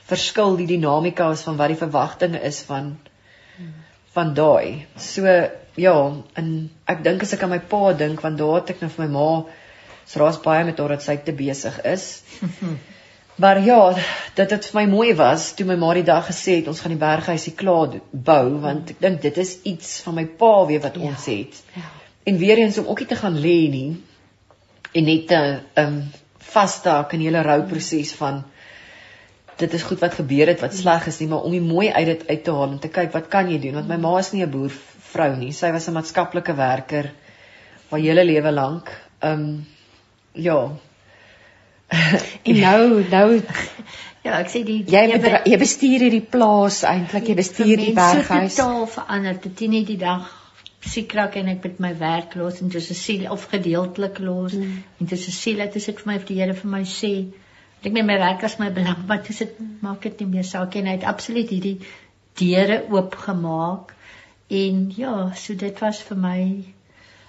verskil die dinamika is van wat die verwagtinge is van van daai. So ja, en ek dink as ek aan my pa dink, want daar het ek nou vir my ma So daar's baie met haar dat sy te besig is. (laughs) maar ja, dit het vir my mooi was toe my ma die dag gesê het ons gaan die berghuisie klaar bou want ek dink dit is iets van my pa weer wat ja, ons het. Ja. En weer eens om ookie te gaan lê nie en net te um vasstaak in die hele rouproses van dit is goed wat gebeur het wat sleg is nie maar om die mooi uit dit uit te haal en te kyk wat kan jy doen want my ma is nie 'n boervrou nie sy was 'n maatskaplike werker vir hele lewe lank um ja. (laughs) en nou nou (laughs) ja, ek sê die jy bedra, jy bestuur hierdie plaas eintlik, jy bestuur die berghuis. Dit totaal verander. Dit is nie die dag siek raak en ek met my werk los en dis 'n siel of gedeeltelik los mm. en dis 'n siel dit is ek vir my vir die Here vir my sê ek met my werk as my belang (laughs) maar dis dit maak dit nie meer saak en hy het absoluut hierdie deure oopgemaak en ja so dit was vir my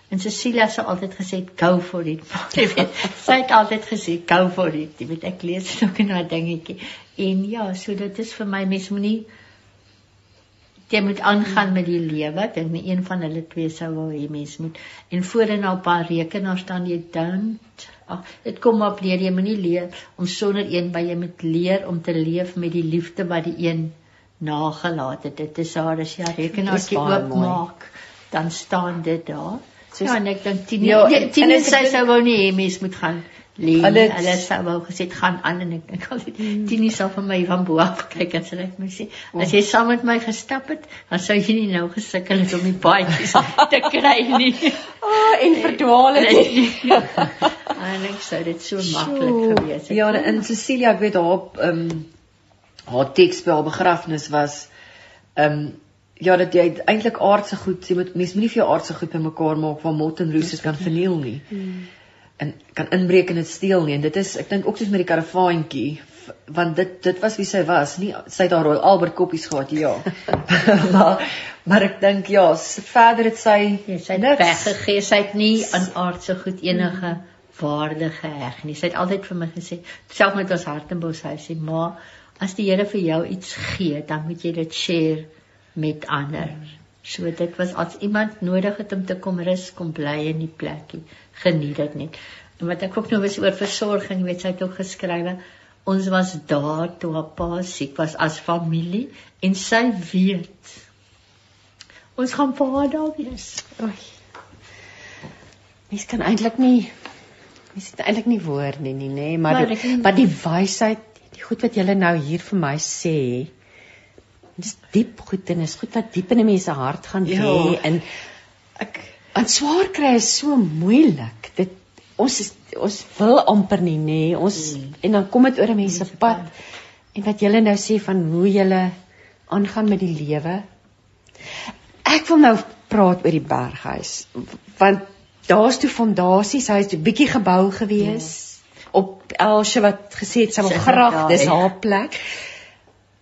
En Cecilia sou altyd gesê go for it. (laughs) Jy weet, sy het altyd gesê go for it. Jy weet ek lees dit ook in 'n dingetjie. En ja, so dit is vir my mens moenie jy moet aangaan met die lewe. Ek dink nie een van hulle twee sou wil hê mens moet. En voorin op 'n paar rekenaars staan jy don't. Ag, dit kom op leer jy moenie leer om sonder een by jy moet leer om te leef met die liefde wat die een nagelaat het. Dit is haar as jy rekenaartjie oopmaak, dan staan dit daar. Soos, ja, en ek dink Tini, ja, Tini sê sy wou nie hê mens moet gaan lê. Hulle hulle sou wou gesê gaan aan en ek dink al hmm. Tini sal vir my van bo af kyk en sy net my sê, as jy saam met my gestap het, dan sou jy nie nou gesukkel het om die paadjies (laughs) te kry nie. Ah, oh, en verdwaal het. (laughs) en ek sou dit so maklik gewees het. Ja, in Cecilia, ek weet haar ehm um, haar teks by haar begrafnis was ehm um, ja dat jy eintlik aardse goed jy moet mens moenie vir jou aardse goed bymekaar maak waar mot en roes kan verniel nie. Hmm. en kan inbreek en dit steel nie. En dit is ek dink ook soos met die karavaantjie want dit dit was wie sy was. Nie sy het daar rooi Albert koppies gehad ja. (laughs) (laughs) Maar maar ek dink ja verder het sy ja, sy het weggegee sy het nie aan aardse goed enige hmm. waarde geheg nie. Sy het altyd vir my gesê selfs met ons hartenbos hy sê maar as die Here vir jou iets gee dan moet jy dit share met ander. So dit was as iemand nodig het om te kom rus, kom bly in die plekkie. Geniet dit net. En wat ek ook nou was oor versorging, weet sy het ook geskrywe, ons was daar toe haar pa siek was as familie en sy weet ons gaan vir haar daar wees. Oei. Mens kan eintlik nie mens het eintlik nie woorde nie, nê, nee, maar maar die, maar die wysheid, die goed wat jy nou hier vir my sê, dis diep goed en is goed wat diep in 'n mens se hart gaan ja. lê en ek aan swaar kry is so moeilik. Dit ons is, ons wil amper nie nê. Nee, ons mm. en dan kom dit oor 'n mens se pad. En wat julle nou sê van hoe julle aangaan met die lewe. Ek wil nou praat oor die berghuis want daar's toe fondasies, hy het 'n bietjie gebou gewees ja. op Elsje wat gesê het sy wil graag dis haar plek. Ja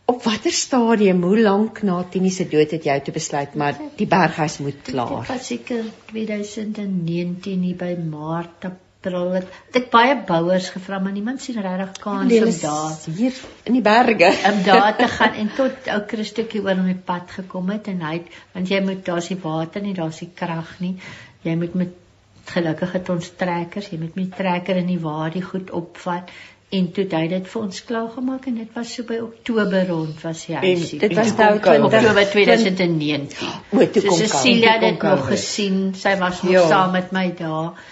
op watter stadium, hoe lank na Tini se dood het jy toe besluit maar die berghuis moet klaar? Dit was seker 2019 hier by Maart April. Het ek baie bouers gevra maar niemand sien regtig kans om daar hier in die berge om daar te (laughs) gaan en tot ou Christoetjie oor op die pad gekom het en hy want jy moet daar's die water nie, daar's die krag nie. Jy moet met gelukkig het ons trekkers, jy moet met trekker in die waar die goed opvat en toe hy dit vir ons klaar gemaak en dit was so by Oktober rond was hy en dit was nou 20 Oktober 2019 o toe kom Cecilia het dit nog gesien. Sy was nog ja. saam met my daar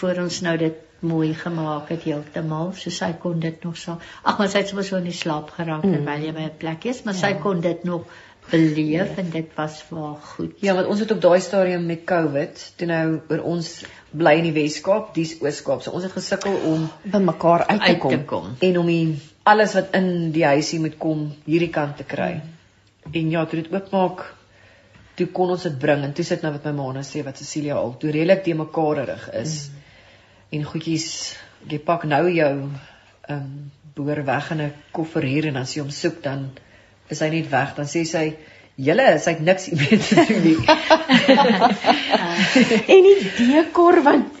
voor ons nou dit mooi gemaak het heeltemal. So sy kon dit nog so ag maar sy het sommer so in die slaap geraak mm. terwyl jy by 'n plek is maar ja. sy kon dit nog beleef en dit was vir goed ja want ons het op daai stadium met Covid toe nou oor ons bly in die Weskaap, dis Ooskaap. So ons het gesukkel om by mekaar uit te kom, uit te kom. en om die, alles wat in die huisie moet kom hierdie kant te kry. Hmm. En ja, toe dit oopmaak, toe kon ons dit bring en toe sit nou wat my ma nou sê wat Cecilia al toe redelik te mekaar rig is. Hmm. En goedjies, jy pak nou jou ehm um, boer weg in 'n koffer hier en as jy hom soek dan is hy net weg. Dan sê sy Julle, sy het niks (laughs) meer te doen nie. (laughs) en die dekor want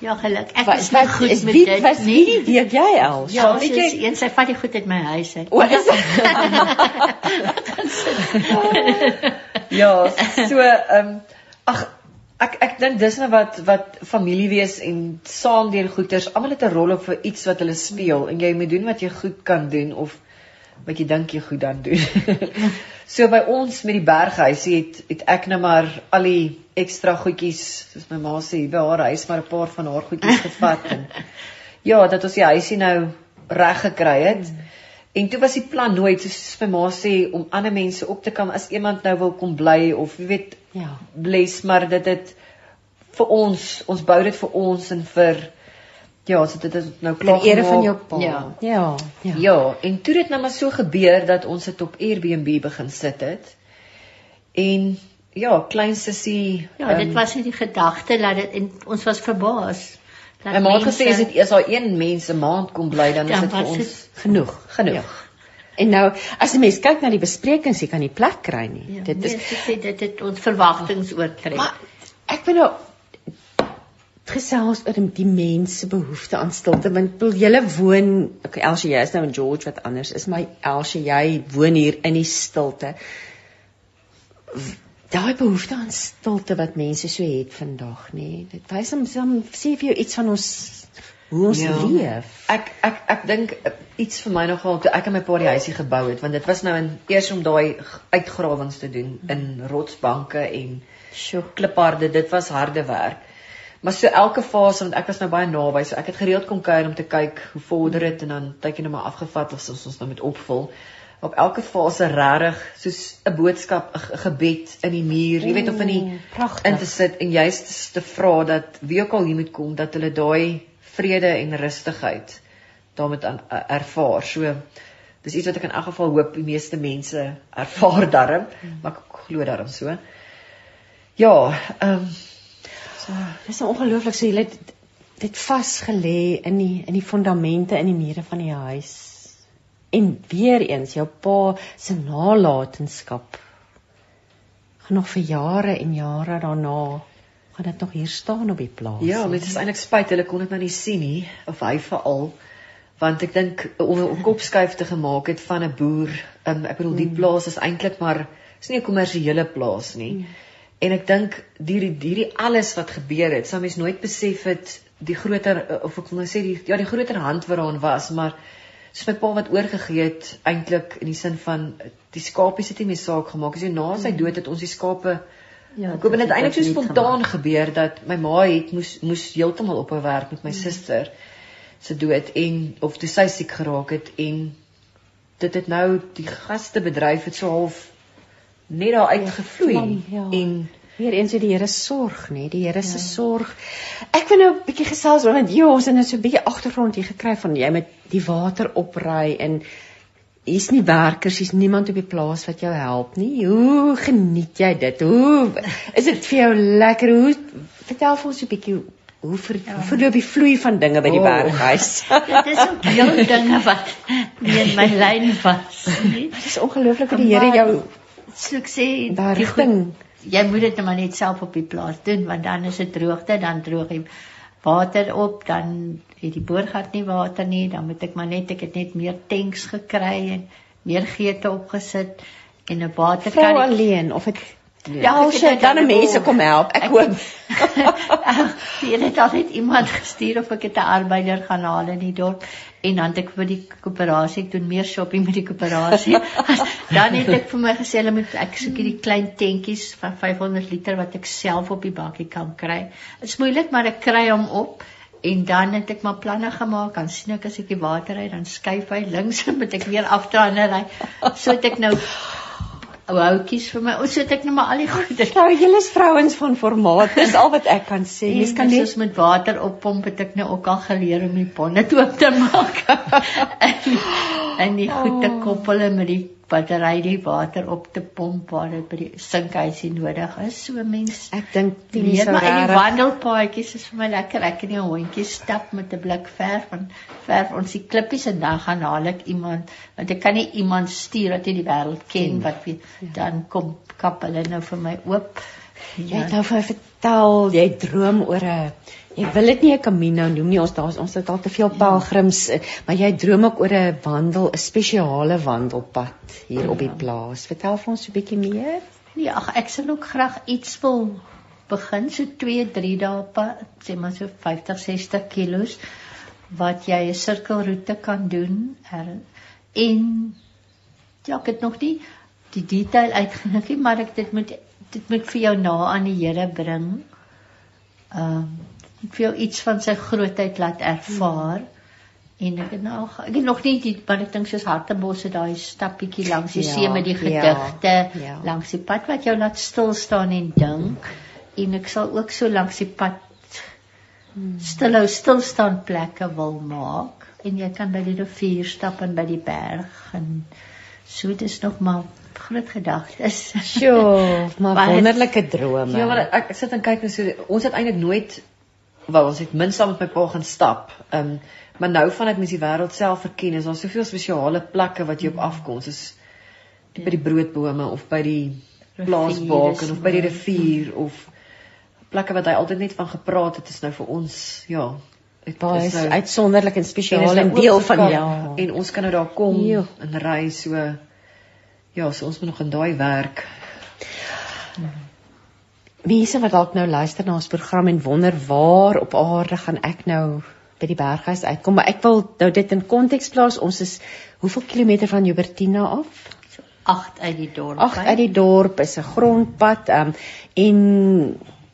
ja, geluk. Ek was wat goed is, met wie, dit. Was wie die deek jy al? Ja, weet jy, een sy vat die goed uit my huis uit. (laughs) O, is Ja, so ehm um, ag ek ek dink dis nou wat wat familie wees en saam deur goeters, almal het 'n rol op vir iets wat hulle speel en jy moet doen wat jy goed kan doen of wat jy dink jy goed dan doen. (laughs) So by ons met die berghuis het het ek nou maar al die ekstra goedjies, soos my ma sê, by haar huis maar 'n paar van haar goedjies (laughs) gevat en ja, dat ons die huisie nou reg gekry het. Mm. En toe was die plan nooit soos my ma sê om ander mense op te kom as iemand nou wil kom bly of jy weet, ja, bless maar dit dit vir ons, ons bou dit vir ons en vir Ja, so dit is nou klaar. Die ere van jou pa. Ja. Ja. Ja, ja en toe het nou maar so gebeur dat ons dit op Airbnb begin sit het. En ja, klein sussie, ja, dit um, was net die gedagte dat dit en ons was verbaas. My ma het gesê as dit eers al een mens 'n maand kom bly, dan is dit vir ons genoeg, genoeg. Ja. En nou as die mens kyk na die besprekings, jy kan nie plek kry nie. Ja, dit is nee, dit het ons verwagtinge oortref. Maar ek ben nou gesels oor die mense behoefte aan stilte want wil julle woon okay Elsie jy is nou in George wat anders is my Elsie jy woon hier in die stilte daai behoefte aan stilte wat mense so het vandag nê dit wys hom sê vir jou iets van ons hoe ons ja. leef. Ek ek ek dink uh, iets vir my nogal toe ek en my pa die huisie gebou het, want dit was nou in eers om daai uitgrawings te doen in rotsbanke en sjo klipharde, dit was harde werk. Maar so elke fase want ek was nou baie naby, so ek het gereeld kom kuier om te kyk hoe vorder dit en dan tydjie nou maar afgevat of ons ons nou met opvul op elke fase regtig soos 'n boodskap, 'n gebed in die muur, jy weet of in die pragtig in te sit en juist te vra dat wie ook al hier moet kom dat hulle daai vrede en rustigheid daarmee aan ervaar. So dis iets wat ek in elk geval hoop die meeste mense ervaar (laughs) darm, hmm. maar ek glo daarom so. Ja, ehm um, so dis ongelooflik so jy het dit vasgelê in die in die fondamente in die mure van die huis En weer eens jou pa se nalatenskap gaan nog vir jare en jare daarna gaan dit nog hier staan op die plaas. Ja, dit is eintlik spyt hulle kon dit nou nie sien nie of hy veral want ek dink om 'n kopskuif te gemaak het van 'n boer, um, ek bedoel die mm. plaas is eintlik maar is nie 'n kommersiële plaas nie. Mm. En ek dink hierdie hierdie alles wat gebeur het, sou mens nooit besef het die groter of ek wil nou sê die ja, die groter hand waaraan was, maar soos my pa wat oorgegee het eintlik in die sin van die skapies het nie meer saak gemaak as jy na sy hmm. dood het ons die skape ja ek hoop dit eintlik so spontaan gebeur dat my ma het moes moes heeltemal ophou werk met my hmm. suster se dood en of toe sy siek geraak het en dit het nou die gastebedryf het so half net daar uitgevloei ja, ja. en weer eens die Here sorg, nê? Die Here se ja. sorg. Ek wil nou 'n bietjie gesels oor want jy ons het nou so 'n bietjie agtergrond hier gekry van jy met die water opry en hier's nie werkers, hier's niemand op die plaas wat jou help nie. Hoe geniet jy dit? Hoe is dit vir jou lekker? Hoe vertel vir ons 'n bietjie hoe ver, ja. verloop die vloei van dinge by die oh. berghuis? (laughs) dit is ook jou dinge wat in my lyn was. Dit is ongelooflik hoe die Here jou so ek sê die ding jy moet dit maar net self op die plaas doen want dan is dit droogte dan droog die water op dan het die boorgat nie water nie dan moet ek maar net ek het net meer tanks gekry en meer geete opgesit en 'n waterkan alleen of ek Ja, ja sy dan 'n mense kom help. Ek hoop. Jy (laughs) (laughs) het altyd iemand gestuur of ek het 'n arbeider gaan haal in die dorp en dan het ek vir die koöperasie doen meer shopping met die koöperasie. (laughs) dan het ek vir my gesê hulle moet ek soek hierdie klein tentjies van 500 liter wat ek self op die bakkie kan kry. Dit is moeilik maar ek kry hom op en dan het ek maar planne gemaak. Dan sien ek as ek die water ry dan skuif hy links en moet ek weer afdraai en ry. So het ek nou ou houtjies vir my. Ons het ek nou maar al die (laughs) goeie. Nou julle is vrouens van formaat. Dis al wat ek kan sê. Jy kan net met water oppomp het ek nou ook al geleer om die ponne (laughs) oop te maak. en, (laughs) en die goeie oh. koppel met die battery die water op te pomp waar dit by die sinkhuisie nodig is. So mens Ek dink die mense maar in die wandelpaadjies is vir my lekker. Ek en die hondjie stap met 'n blik verf van verf ons die klippies en dan gaan haal ek iemand want ek kan nie iemand stuur wat jy die wêreld ken wat weet, ja. dan kom kap hulle nou vir my oop. Jy het nou vir vertel jy droom oor 'n Ek wil dit nie 'n Camino noem nie. Ons daar's ons het al te veel pelgrims, ja. maar jy droom ook oor 'n wandel, 'n spesiale wandelpad hier ja. op die ja. plaas. Vertel vir ons 'n bietjie meer. Nee, ag ek sal ook graag iets wil begin so 2, 3 dae pad, sê maar so 50, 60 km wat jy 'n sirkelroete kan doen. Er, en ja, ek het nog nie die detail uitgenik nie, maar ek dit moet dit moet vir jou na aan die Here bring. Ehm um, ek wil iets van sy grootheid laat ervaar. Hmm. En ek het nou ek het nog nie die wat ek dink soos hartebosse daai stappietjie langs die ja, see met die ja, gedigte ja, ja. langs die pad wat jou laat stil staan en dink. En ek sal ook so langs die pad hmm. stilhou stil staan plekke wil maak en jy kan by die rivier stap en by die berg en so dit is nog maar groot gedagtes. Sjoe, maar (laughs) wonderlike drome. Ja, maar ek, ek sit en kyk en so ons het eintlik nooit wel ons het min saam met my pa gaan stap. Ehm um, maar nou vandat mens die wêreld self verken, is daar soveel spesiale plekke wat jy op afkom, soos die, by die broodbome of by die plaasbaken of by die rivier of plekke wat hy altyd net van gepraat het, is nou vir ons ja, is nou uitsonderlik en spesiaal en nou deel van ja. En ons kan nou daar kom jo. en ry so ja, so ons moet nog in daai werk. Mense wat dalk nou luister na ons program en wonder waar op aarde gaan ek nou by die berghuis uitkom, maar ek wil nou dit in konteks plaas. Ons is hoeveel kilometer van Joubertina af? So 8 uit die dorp. 8 uit die dorp is 'n grondpad um, en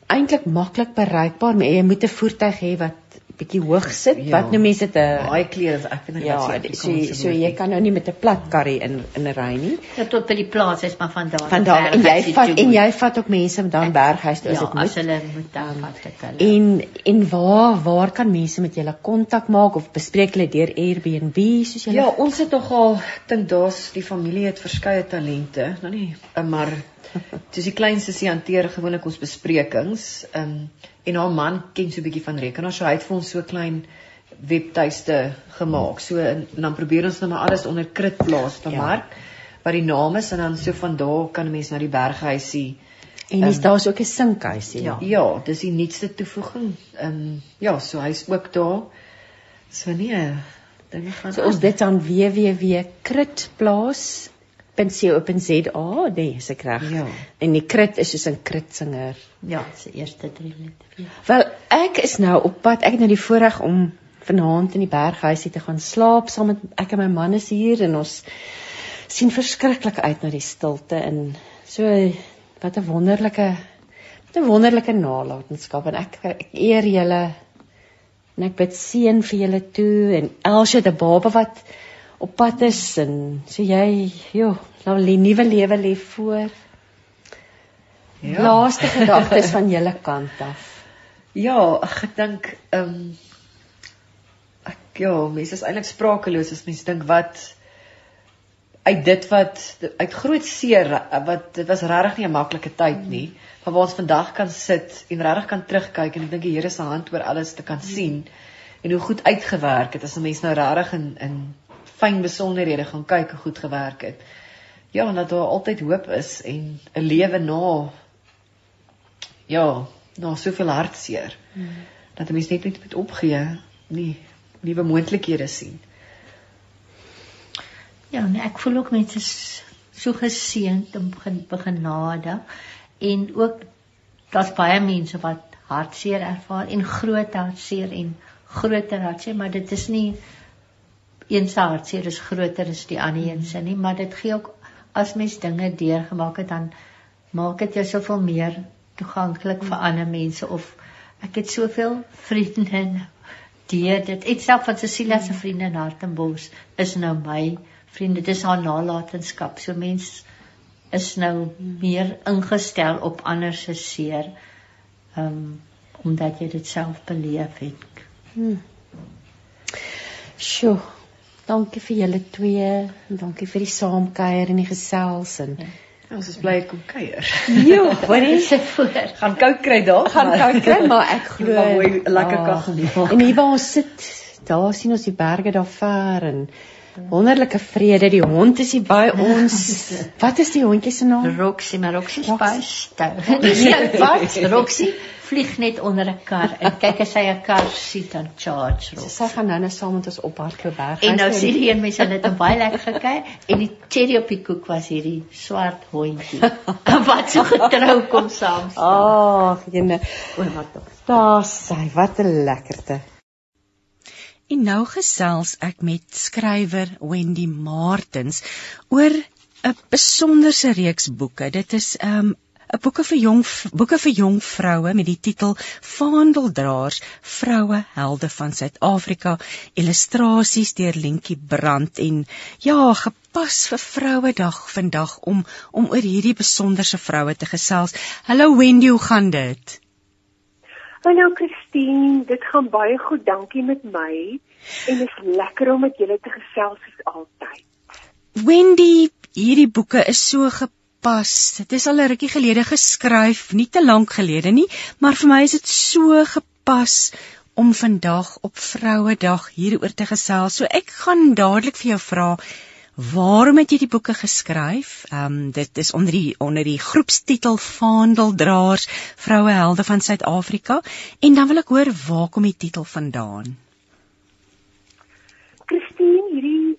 eintlik maklik bereikbaar, maar jy moet 'n voertuig hê wat bietjie hoog sit. Ja, wat nou mense dit 'n baie klere ek weet nie ja, wat so so jy kan nou nie met 'n plat karry in in 'n ry nie. Ja tot by die plaas is maar van daar. Van daar en jy vat en jy vat ook mense dan berghuis toe as dit moet. Ja, as hulle moet dan vat ek hulle. En en waar waar kan mense met julle kontak maak of bespreek hulle deur Airbnb soos julle? Ja, ons het nogal dink daar's die familie het verskeie talente, nou nie, eh, maar dis die kleinste se hanteer gewoonlik ons besprekings. Ehm um, en haar man ken so 'n bietjie van rekenaar, so hy het vir ons so klein webtuiste gemaak. So en, en dan probeer ons nou maar alles onder krit plaas van ja. Mark wat die naam is en dan so van daar kan mense na die berghuisie En is um, daar's ook 'n sinkhuisie. Ja, ja, dis die nuutste toevoeging. Ehm um, ja, so hy's ook daar. So nee, dinge gaan So ons dit aan www.kritplaas .co.za, nee, is ek reg? Ja. En die krit is soos 'n kritsinger. Ja, se eerste 3 letter. Ja. Wel, ek is nou op pad. Ek het nou die voorreg om vanaand in die berghuisie te gaan slaap saam met ek en my man is hier en ons sien verskriklik uit na die stilte en so wat 'n wonderlike wat 'n wonderlike nalatenskap en ek, ek eer julle en ek bid seën vir julle toe en Elsie die baba wat op pad is en so jy, joh, nou 'n nuwe lewe lê voor. Ja. Laaste (laughs) gedagtes van julle kant af. Ja, ek dink ehm um, ek ja, mense is eintlik sprakeloos as mense dink wat uit dit wat uit groot seer wat dit was regtig nie 'n maklike tyd nie, maar waar ons vandag kan sit en regtig kan terugkyk en ek dink die Here se hand oor alles te kan sien en hoe goed uitgewerk het as 'n mens nou regtig in in fyn besonderhede gaan kyk hoe goed gewerk het. Ja, en dat daar altyd hoop is en 'n lewe na ja, na soveel hartseer. Hmm. Dat 'n mens net nie moet opgee nie, nuwe moontlikhede sien. Ja, nee, ek voel ook mense is so geseënd en begin begenade en ook daar's baie mense wat hartseer ervaar en groot hartseer en groter hartseer, maar dit is nie een se hartseer is groter as die ander een se nie, maar dit gee ook as mens dinge deurgemaak het dan maak dit jou soveel meer toeganklik vir ander mense of ek het soveel (laughs) vriende deur dit. Ek self van Cecilia se vriende in Hartenbos is nou my vriende. Dis haar nalatenskap. So mens is nou meer ingestel op ander se seer. Um, omdat jy dit self beleef het. Hmm. Sjoe. Dankie vir julle twee. Dankie vir die saamkuier en die gesels en ja. ons is bly kom kuier. Jo, wat is dit voor? Gaan koud kry daar. Gaan koud kry, maar ek (laughs) glo mooi lekker ah, kaggel maak. En hier waar ons sit, daar sien ons die berge daar ver en wonderlike vrede. Die hond is hier by ons. Wat is die hondjie se naam? Roxy, maar Roxy is baie stout. (laughs) Wat? Roxy vlieg net onder 'n kar en kyk as hy 'n kar sien dan charge rol. Sy gaan nou net saam met ons ophardloop berg. En nou sien die een mense het dit baie lekker gekyk en die cherry op die koek was hierdie swart hondjie. (laughs) wat so getrou kom saam. Ag, jene. O, wat tog. Daar sy, wat 'n lekkerte. En nou gesels ek met skrywer Wendy Martins oor 'n besonderse reeks boeke. Dit is 'n um, 'n boeke vir jong boeke vir jong vroue met die titel Vaandeldraers vroue helde van Suid-Afrika illustrasies deur Lentjie Brand en ja gepas vir Vrouedag vandag om om oor hierdie besonderse vroue te gesels. Hallo Wendy, hoe gaan dit? Hallo Christine, dit gaan baie goed, dankie met my en dit is lekker om met julle te gesels soos altyd. Wendy, hierdie boeke is so gep pas. Dit is al 'n rukkie gelede geskryf, nie te lank gelede nie, maar vir my is dit so gepas om vandag op Vrouedag hieroor te gesels. So ek gaan dadelik vir jou vra, waarom het jy die boeke geskryf? Ehm um, dit is onder die onder die groepstitel Vaandeldraers, vroue helde van Suid-Afrika en dan wil ek hoor waar kom die titel vandaan? Christine, hierdie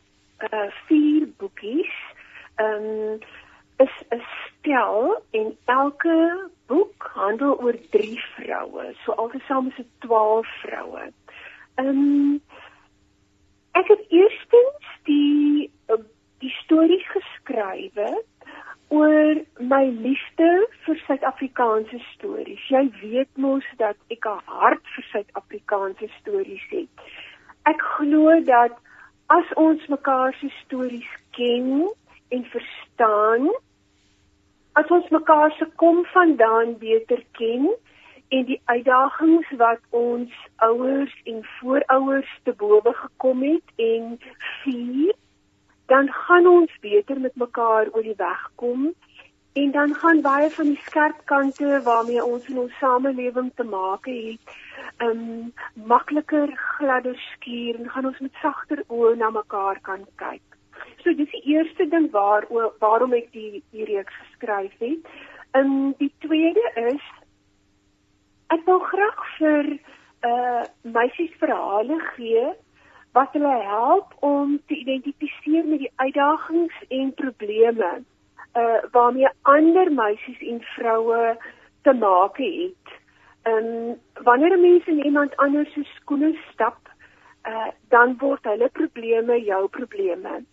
uh vier boekies ehm um, is 'n stel en elke boek handel oor 3 vroue. So altesaam is dit 12 vroue. Ehm um, ek het eerstens die die stories geskrywe oor my liefde vir Suid-Afrikaanse stories. Jy weet mos dat ek 'n hart vir Suid-Afrikaanse stories het. Ek glo dat as ons mekaar se stories ken en verstaan, as ons mekaar se kom vandaan beter ken en die uitdagings wat ons ouers en voorouers te bowe gekom het en vier dan gaan ons beter met mekaar oor die weg kom en dan gaan baie van die skerp kante waarmee ons in ons samelewing te maak het, um makliker gladder skuur en gaan ons met sagter oë na mekaar kan kyk. So dis die eerste ding waar waarom ek die die reeks geskryf het. Um die tweede is ek wil graag vir uh meisies verhale gee wat hulle help om te identifiseer met die uitdagings en probleme uh waarmee ander meisies en vroue te maak het. Um wanneer 'n mens in iemand anders se skoene stap, uh dan word hulle probleme jou probleme.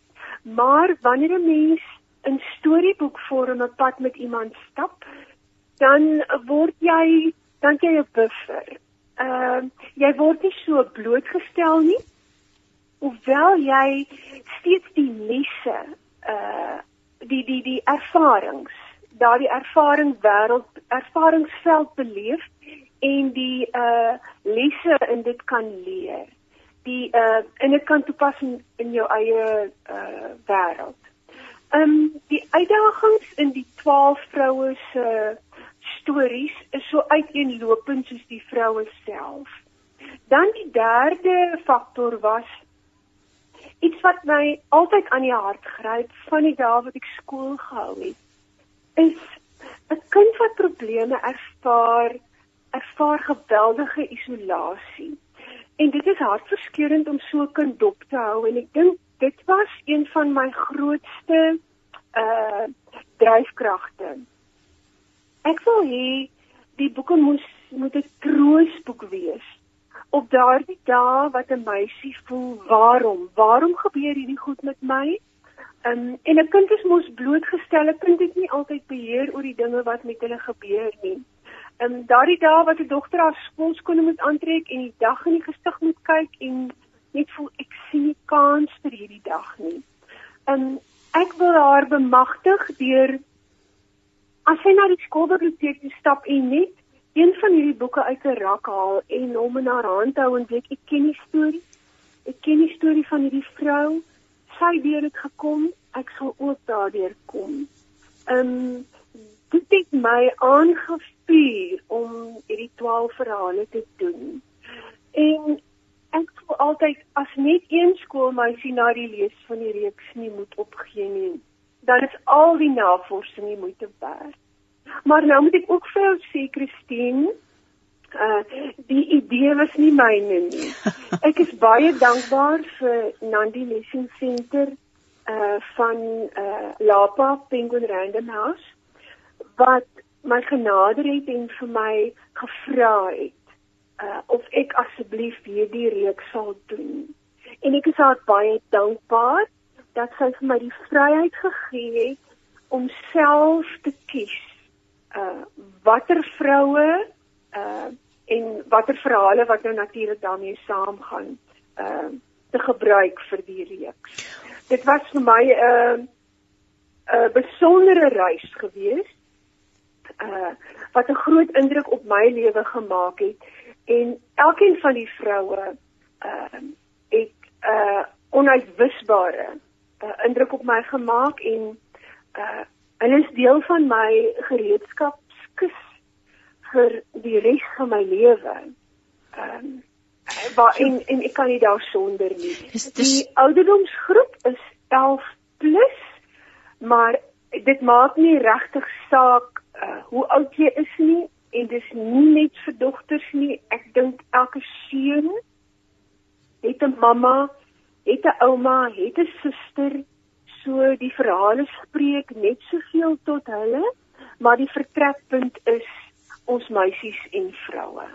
Maar wanneer 'n mens in storieboekvorm 'n pad met iemand stap, dan word jy dan jy 'n buffer. Ehm uh, jy word nie so blootgestel nie hoewel jy steeds die lesse uh die die die ervarings daardie ervaring wêreld ervaringsveld beleef en die uh lesse in dit kan leer die uh en dit kan toepas in, in jou eie uh wêreld. Um die uitdagings in die 12 vroue se stories is so uiteenlopend soos die vroue self. Dan die derde faktor was iets wat my altyd aan die hart gryp van die dae wat ek skool gehou het is 'n kind wat probleme ervaar ervaar geweldige isolasie en dit is hartverskeurende om so 'n kind dop te hou. En ek dink dit was een van my grootste uh dryfkragte ek wil hê die boeke moes moet 'n troosboek wees op daardie dae wat 'n meisie voel, waarom? Waarom gebeur hierdie goed met my? Um, en 'n kind is mos blootgestel, 'n kind het nie altyd beheer oor die dinge wat met hulle gebeur nie. Ehm um, daardie dae wat 'n dogter haar skoolskoene moet aantrek en die dag in die gesig moet kyk en net voel ek sien nie kans vir hierdie dag nie. Ehm um, ek wil haar bemagtig deur as sy na die skoolbiblioteek stap en net een van hierdie boeke uit 'n rak haal en hom in haar hand hou en weet ek ken die storie. Ek ken die storie van hierdie vrou. Sy het deur dit gekom, ek sal ook daardeur kom. Ehm um, dit het my aangevuur om hierdie 12 verhale te doen. En ek voel altyd as net een skoolmeisie na die lees van die reeks nie moet opgee nie, dan is al die navorsing nie moeite werd. Maar nou moet ek ook vir jou sê Christine, uh die idee was nie myne nie. (laughs) Ek is baie dankbaar vir Nandi Lessing Center uh van uh Lapa Penguin Random House wat my genader het en vir my gevra het uh of ek asseblief hierdie reeks sal doen. En ek is haar baie dankbaar dat sy vir my die vryheid gegee het om self te kies uh watter vroue uh en watter verhale wat nou natuurlik daarmee saamgaan uh te gebruik vir die reeks. Dit was vir my 'n uh, 'n besondere reis gewees uh wat 'n groot indruk op my lewe gemaak het en elkeen van die vroue uh het 'n uh, onuitwisbare uh, indruk op my gemaak en uh Hulle is deel van my gereedskapskis vir die res van my lewe. Ehm um, maar en en ek kan nie daar sonder nie. Dis, dis... Die ouderdomsgroep is 11 plus, maar dit maak nie regtig saak uh, hoe oud jy is nie en dis nie net vir dogters nie. Ek dink elke seun het 'n mamma, het 'n ouma, het 'n suster So die verhale spreek net soveel tot hulle, maar die vertrekpunt is ons meisies en vroue.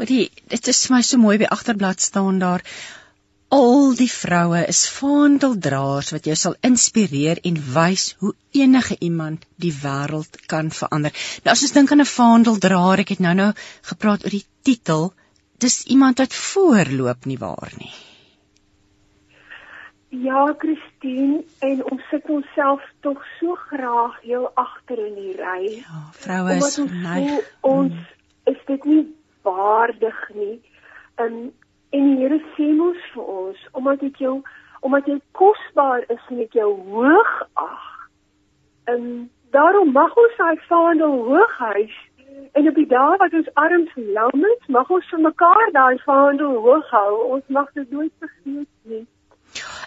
Wat die dit is my so mooi by agterblad staan daar. Al die vroue is vaandeldraers wat jou sal inspireer en wys hoe enige iemand die wêreld kan verander. Nou as ons dink aan 'n vaandeldraer, ek het nou-nou gepraat oor die titel, dis iemand wat voorloop nie waar nie. Ja, Christine, en ons sit onsself tog so graag heel agter in die ry. Ja, vroue is my ons mm. is dit nie waardig nie. Um, en die Here sê mos vir ons, omdat dit jou omdat jy kosbaar is en ek jou hoog ag. En daarom mag ons hy vaandel hoog hys en op die dae wat ons arms lam is, mag ons vir mekaar daai vaandel hoog hou. Ons mag dit nooit vergeet nie.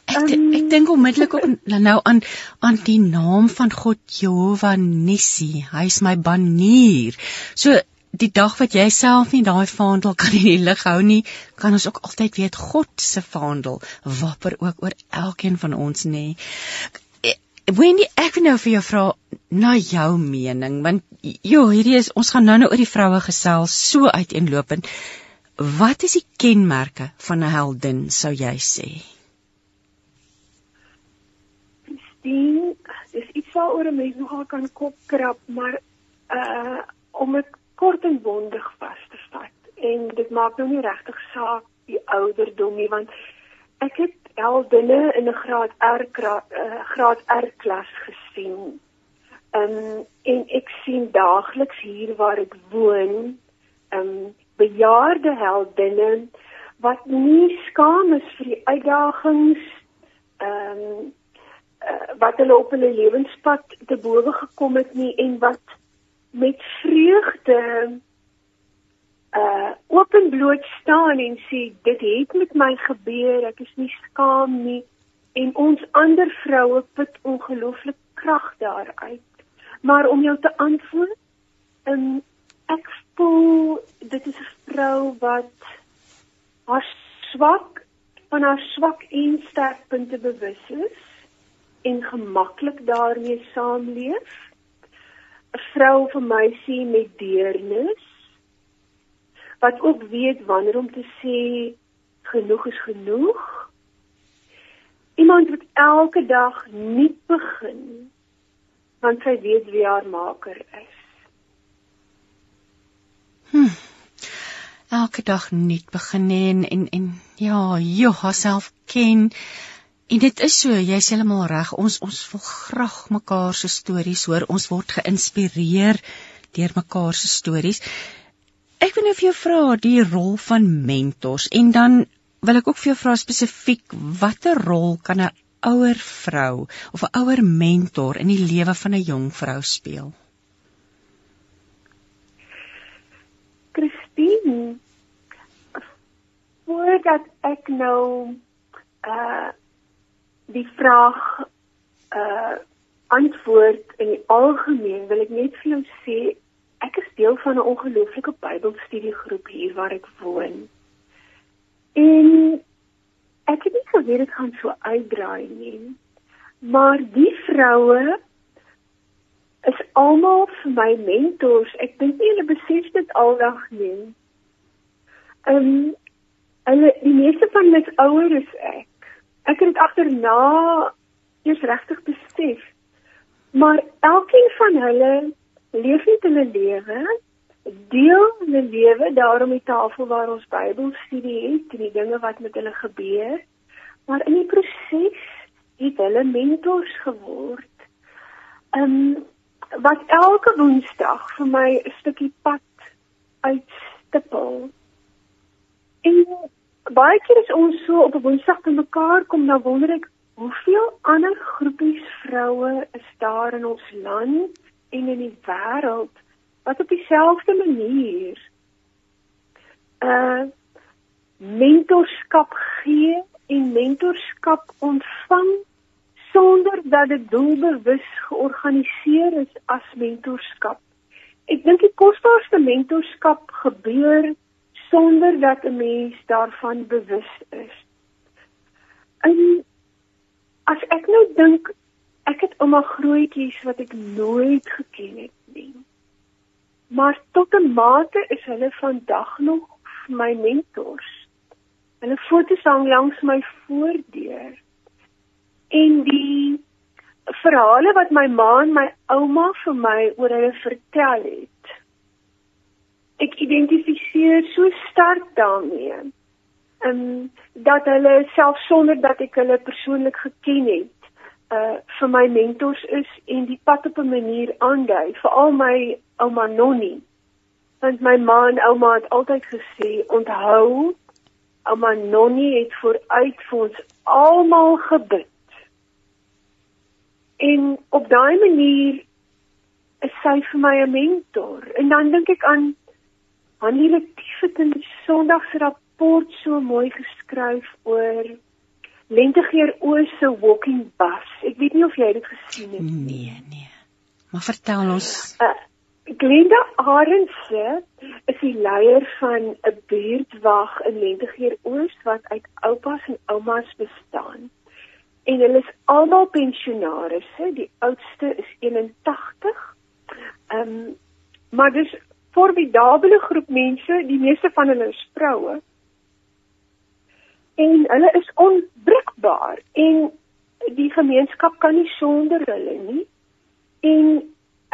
Ek ek ehm, dink onmiddellik ook nou aan aan die naam van God Jehovah Nissi. Hy is my banier. So die dag wat jy self nie daai vaandel kan in die lig hou nie, kan ons ook altyd weet God se vaandel wapper ook oor elkeen van ons nê. Eh, Wendy, ek wil nou vir jou vra na jou mening want jo, hierdie is ons gaan nou-nou oor die vroue gesels so uiteenlopend. Wat is die kenmerke van 'n heldin sou jy sê? Die dis iets waaroor 'n mens nogal kan kop krap, maar uh om dit kort en bondig vas te vat. En dit maak nou nie regtig saak die ouderdom nie, want ek het heldinne in 'n graad R uh, graad R klas gesien. Um en ek sien daagliks hier waar ek woon, um bejaarde heldinne wat nie skaam is vir die uitdagings um uh, wat hulle op hulle lewenspad te bowe gekom het nie en wat met vreugde uh openbloot staan en sê dit het met my gebeur ek is nie skaam nie. En ons ander vroue put ongelooflik krag daaruit. Maar om jou te antwoord um, ek voel dit is 'n vrou wat haar swak van haar swak en sterkpunte bewus is en gemaklik daarmee saamleef. 'n Vrou vir my sien met deernis wat ook weet wanneer om te sê genoeg is genoeg. Iemand wat elke dag nuut begin want sy weet wie haar maker is. Hm. Elke dag nuut begin en en, en ja, jy haarself ken En dit is so, jy's heeltemal reg. Ons ons wil graag mekaar se stories hoor. Ons word geïnspireer deur mekaar se stories. Ek wil nou vir jou vra die rol van mentors en dan wil ek ook vir jou vra spesifiek watter rol kan 'n ouer vrou of 'n ouer mentor in die lewe van 'n jong vrou speel? Christine, voordat ek nou uh die vraag uh antwoord in die algemeen wil ek net vir jou sê ek is deel van 'n ongelooflike Bybelstudiegroep hier waar ek woon. En ek het nie geweet dit gaan so uitdraai nie. Maar die vroue is almal vir my mentors. Ek dink nie hulle besef dit aldag nie. Ehm um, hulle die meeste van hulle is ouer as ek ek het agterna eers regtig besef. Maar elkeen van hulle leef net hulle lewe, deel hulle lewe daarom die tafel waar ons Bybelstudie het, die dinge wat met hulle gebeur. Maar in die proses het hulle mentors geword. Um wat elke Woensdag vir my 'n stukkie pad uitstippel. En baie keer as ons so op 'n Woensdag te mekaar kom, dan wonder ek hoeveel ander groepies vroue is daar in ons land en in die wêreld wat op dieselfde manier uh mentorskap gee en mentorskap ontvang sonder dat dit doelbewus georganiseer is as mentorskap. Ek dink die kosbaarste mentorskap gebeur sonder dat 'n mens daarvan bewus is. En as ek nou dink ek het ouma grootjies wat ek nooit geken het nie. Maar tot 'n mate is hulle vandag nog my mentors. Hulle foto's hang langs my voordeur. En die verhale wat my ma en my ouma vir my oor hulle vertel het. Ek identifiseer so sterk daarmee. Ehm um, dat hulle self sonder dat ek hulle persoonlik geken het, uh vir my mentors is en die pad op 'n manier aandui, veral my ouma Nonnie. Want my ma en ouma het altyd gesê, onthou, ouma Nonnie het vooruit vir ons almal gebid. En op daai manier is sy vir my 'n mentor. En dan dink ek aan Hanlie Letief het in Sondag se rapport so mooi geskryf oor Lentegeer Oos se Walking Bus. Ek weet nie of jy dit gesien het nie. Nee, nee. Maar vertel ons. Uh, Glenda Arendse is die leier van 'n buurtwag in Lentegeer Oos wat uit oupas en oumas bestaan en hulle is almal pensionarisse. Die oudste is 81. Ehm um, maar dis formidable groep mense, die meeste van hulle is vroue. En hulle is onbreekbaar en die gemeenskap kan nie sonder hulle nie. En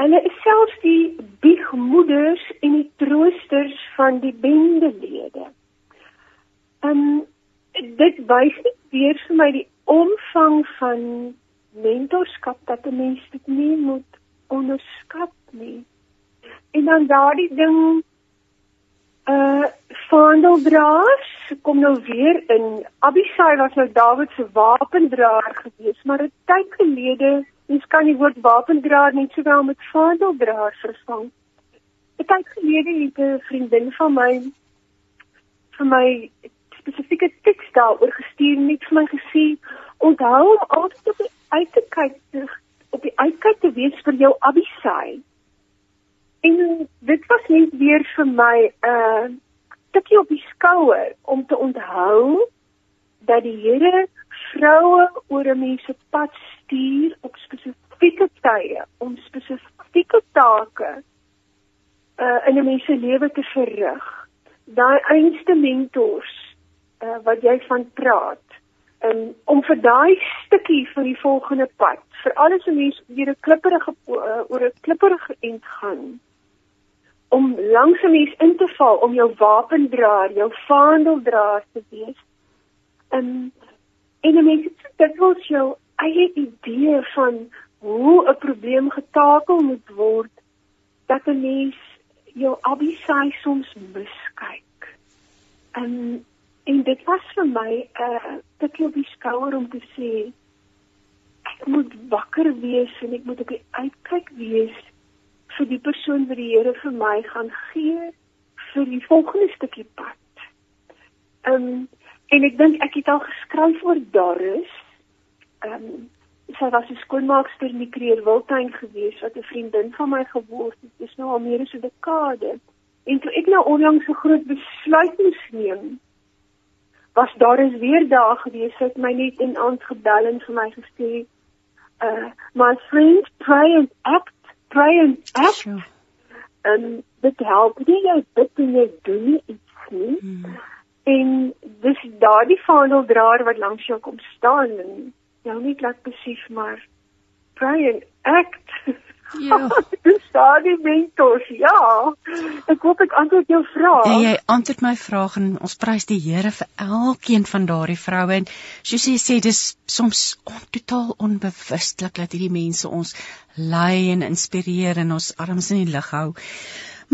hulle is selfs die biegmoeders en die troosters van die bendelede. Um, dit wys net weer vir my die omvang van mentorskap dat 'n mens dit nie moet onderskat nie. En dan daardie ding uh vaandeldraers kom nou weer in Abisai was nou Dawid se wapendraer gewees, maar 'n tyd gelede, mens kan die woord wapendraer net sowel met vaandeldraer vervang. 'n Tyd gelede het 'n vriendin van my vir my spesifieke teks daaroor gestuur net vir my gesê onthou om altyd op die uit te op die uitkyk te wees vir jou abisai. En dit was net weer vir my 'n uh, tikkie op die skouer om te onthou dat die Here vroue oor 'n mens se pad stuur op spesifieke tye om spesifieke take uh, in 'n mens se lewe te verrig. Daai einste mentors uh, wat jy van praat. En om vir daai stukkie van die volgende pad, vir alles wat mens deur 'n klipperige uh, oor 'n klipperige end gaan om langsaam mens in te val om jou wapendraer, jou vaandeldraer te wees. En en mense dit was jou eie idee van hoe 'n probleem getakel moet word dat 'n mens jou abisai soms miskyk. En En dit was vir my 'n uh, tikkie op die skouer om te sê ek moet wakker wees en ek moet op die uitkyk wees vir die persoon wat die Here vir my gaan gee vir die volgende stukkie pad. Ehm um, en ek dink ek het al geskryf oor Doris. Ehm um, sy was 'n skoonmaakster in die Kreer Wildtuin gewees wat 'n vriendin van my geword het. Dit is nou al meer as 'n dekade. En toe ek nou onlangs 'n groot besluit moes neem was daar is weer daar gewees het my net in aand gebel en vir my gesê uh my friend pray and act pray and act sure. en dit help nie jy bid en jy doen nie iets nie hmm. en dis daardie vaandeldraer wat langs jou kom staan en jou nie laat besef maar pray and act (laughs) Ja. (laughs) Dis daar die mentors. Ja. Ek hoop ek antwoord jou vraag. Ja, jy antwoord my vraag en ons prys die Here vir elkeen van daardie vroue en soos jy sê dis soms on, totaal onbewustelik dat hierdie mense ons lei en inspireer en ons arms in die lug hou.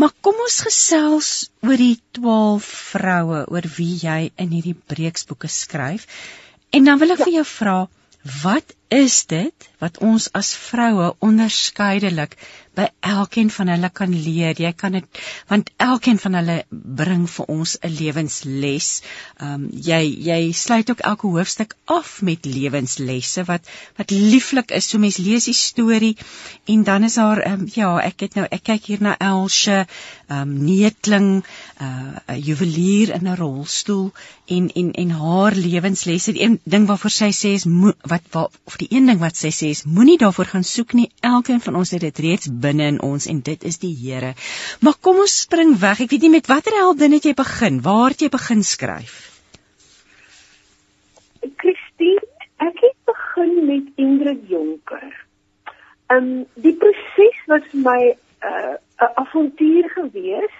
Maar kom ons gesels oor die 12 vroue oor wie jy in hierdie breeksboeke skryf. En dan wil ek ja. vir jou vra, wat is dit wat ons as vroue onderskeidelik by elkeen van hulle kan leer. Jy kan dit want elkeen van hulle bring vir ons 'n lewensles. Ehm um, jy jy sluit ook elke hoofstuk af met lewenslesse wat wat lieflik is. So mens lees die storie en dan is daar ehm um, ja, ek het nou ek kyk hier na Elsje, ehm um, neetling, uh, 'n uh, juwelier in 'n rolstoel en en en haar lewenslesse. Die een ding waarvoor sy sê is wat wat die een ding wat sy sê is moenie daarvoor gaan soek nie. Elkeen van ons het dit reeds binne in ons en dit is die Here. Maar kom ons spring weg. Ek weet nie met watter heldin het jy begin? Waar het jy begin skryf? Christine, ek het begin met Ingrid Jonker. Ehm um, die proses was my 'n uh, 'n avontuur gewees.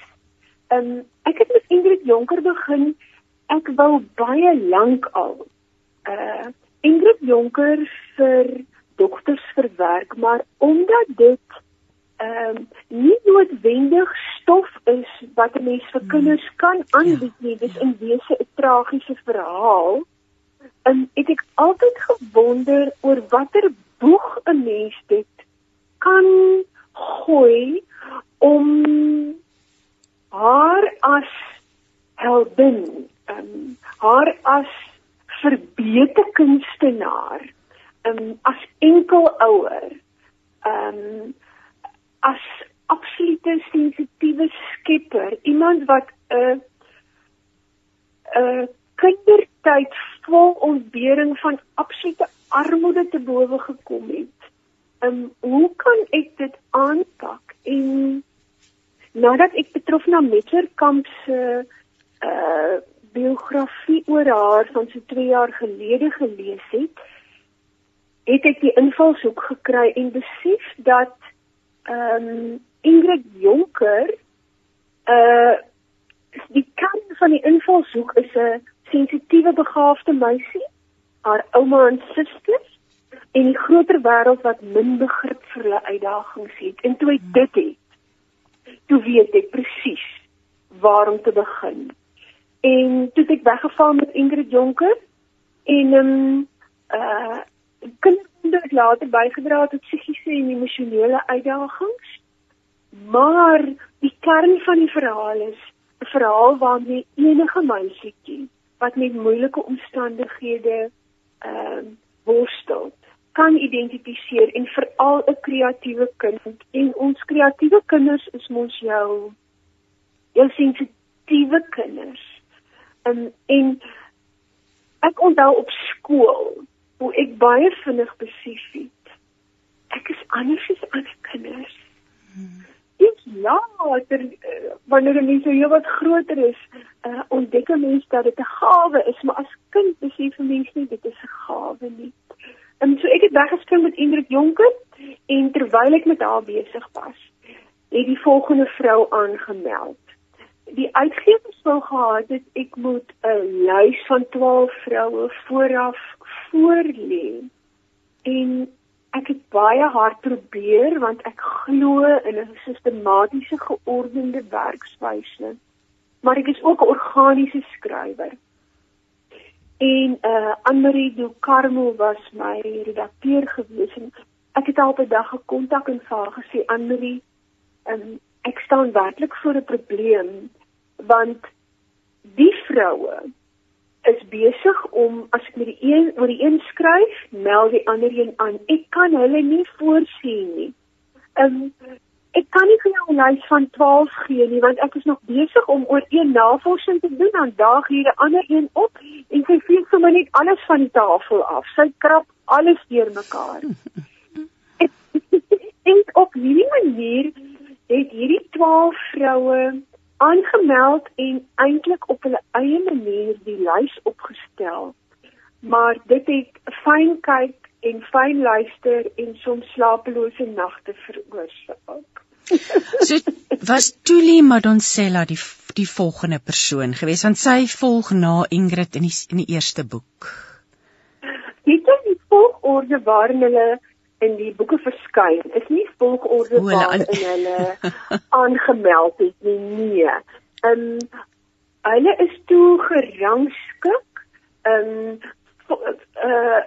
Ehm um, ek het met Ingrid Jonker begin. Ek wou baie lank al uh Ingrid Jonker vir dogters verwerk, maar omdat dit ehm um, nie noodwendig stof is wat 'n mens vir kinders kan ja. aanbied nie, dis in wese 'n tragiese verhaal. En ek het altyd gewonder oor watter boeg 'n mens dit kan gooi om haar as heldin, um, haar as verbete kunstenaar, um, as enkelouer, um, as absolute sensitiewe skepper, iemand wat 'n uh, uh, kindertyd vol ontbering van absolute armoede te bowe gekom het. Um hoe kan ek dit aanpak? En nadat ek betrof na Metterkamp se uh biografie oor haar van so 2 jaar gelede gelees het, het ek die invalshoek gekry en besef dat um Ingrid Jonker uh die kern van die invalshoek is 'n sensitiewe begaafde meisie, haar ouma en susters en die groter wêreld wat min begrip vir hulle uitdagings het. En toe ek dit het, toe weet ek presies waar om te begin. En toe ek weggeval met Ingrid Jonker en ehm um, uh kinders later bygedra tot psigiese en emosionele uitdagings. Maar die kern van die verhaal is 'n verhaal waarmee enige meisietjie wat met moeilike omstandighede ehm uh, worstel kan identifiseer en veral 'n kreatiewe kind en ons kreatiewe kinders is mos jou jou sensitiewe kinders. Um, en ek onthou op skool hoe ek baie vinnig besef het ek is anders as ander kinders. Hmm ek later uh, wanneer mens so wat groter is, uh, ontdek 'n mens dat dit 'n gawe is, maar as kind besef 'n mens nie dit is 'n gawe nie. En so ek het weggespring met Indrik Jonker en terwyl ek met haar besig was, het die volgende vrou aangemeld. Die uitgewers wou gehad het ek moet 'n lys van 12 vroue vooraf voorlê. En ek het baie hard probeer want ek glo in 'n sistematiese geordende werkswyse. Maar ek is ook 'n organiese skrywer. En uh Anmarie Du Carmo was my redakteur gewees en ek het al op 'n dag gekontak en vir haar gesê Anmarie, um, ek staan werklik voor 'n probleem want die vroue is besig om as ek met die een oor die een skryf, meld die ander een aan. Ek kan hulle nie voorsien nie. Um, ek kan nie vir jou 'n lys van 12 gee nie want ek is nog besig om oor een navorsing te doen aan daag hier 'n ander een op en sy vee sommer net alles van die tafel af. Sy krap alles deurmekaar. (laughs) (laughs) en op hierdie manier het hierdie 12 vroue aangemeld en eintlik op hulle eie manier die lys opgestel. Maar dit het fyn kyk en fyn luister en soms slapelose nagte veroorsaak. (laughs) so was Tuli Madonsela die die volgende persoon gewees want sy volg na Ingrid in die in die eerste boek. Dit is die volgorde waarin hulle in die boeke verskyn is nie volgorde waarin hulle (laughs) aangemeld het nie nee. Ehm um, hulle is toe gerangskik. Ehm um, uh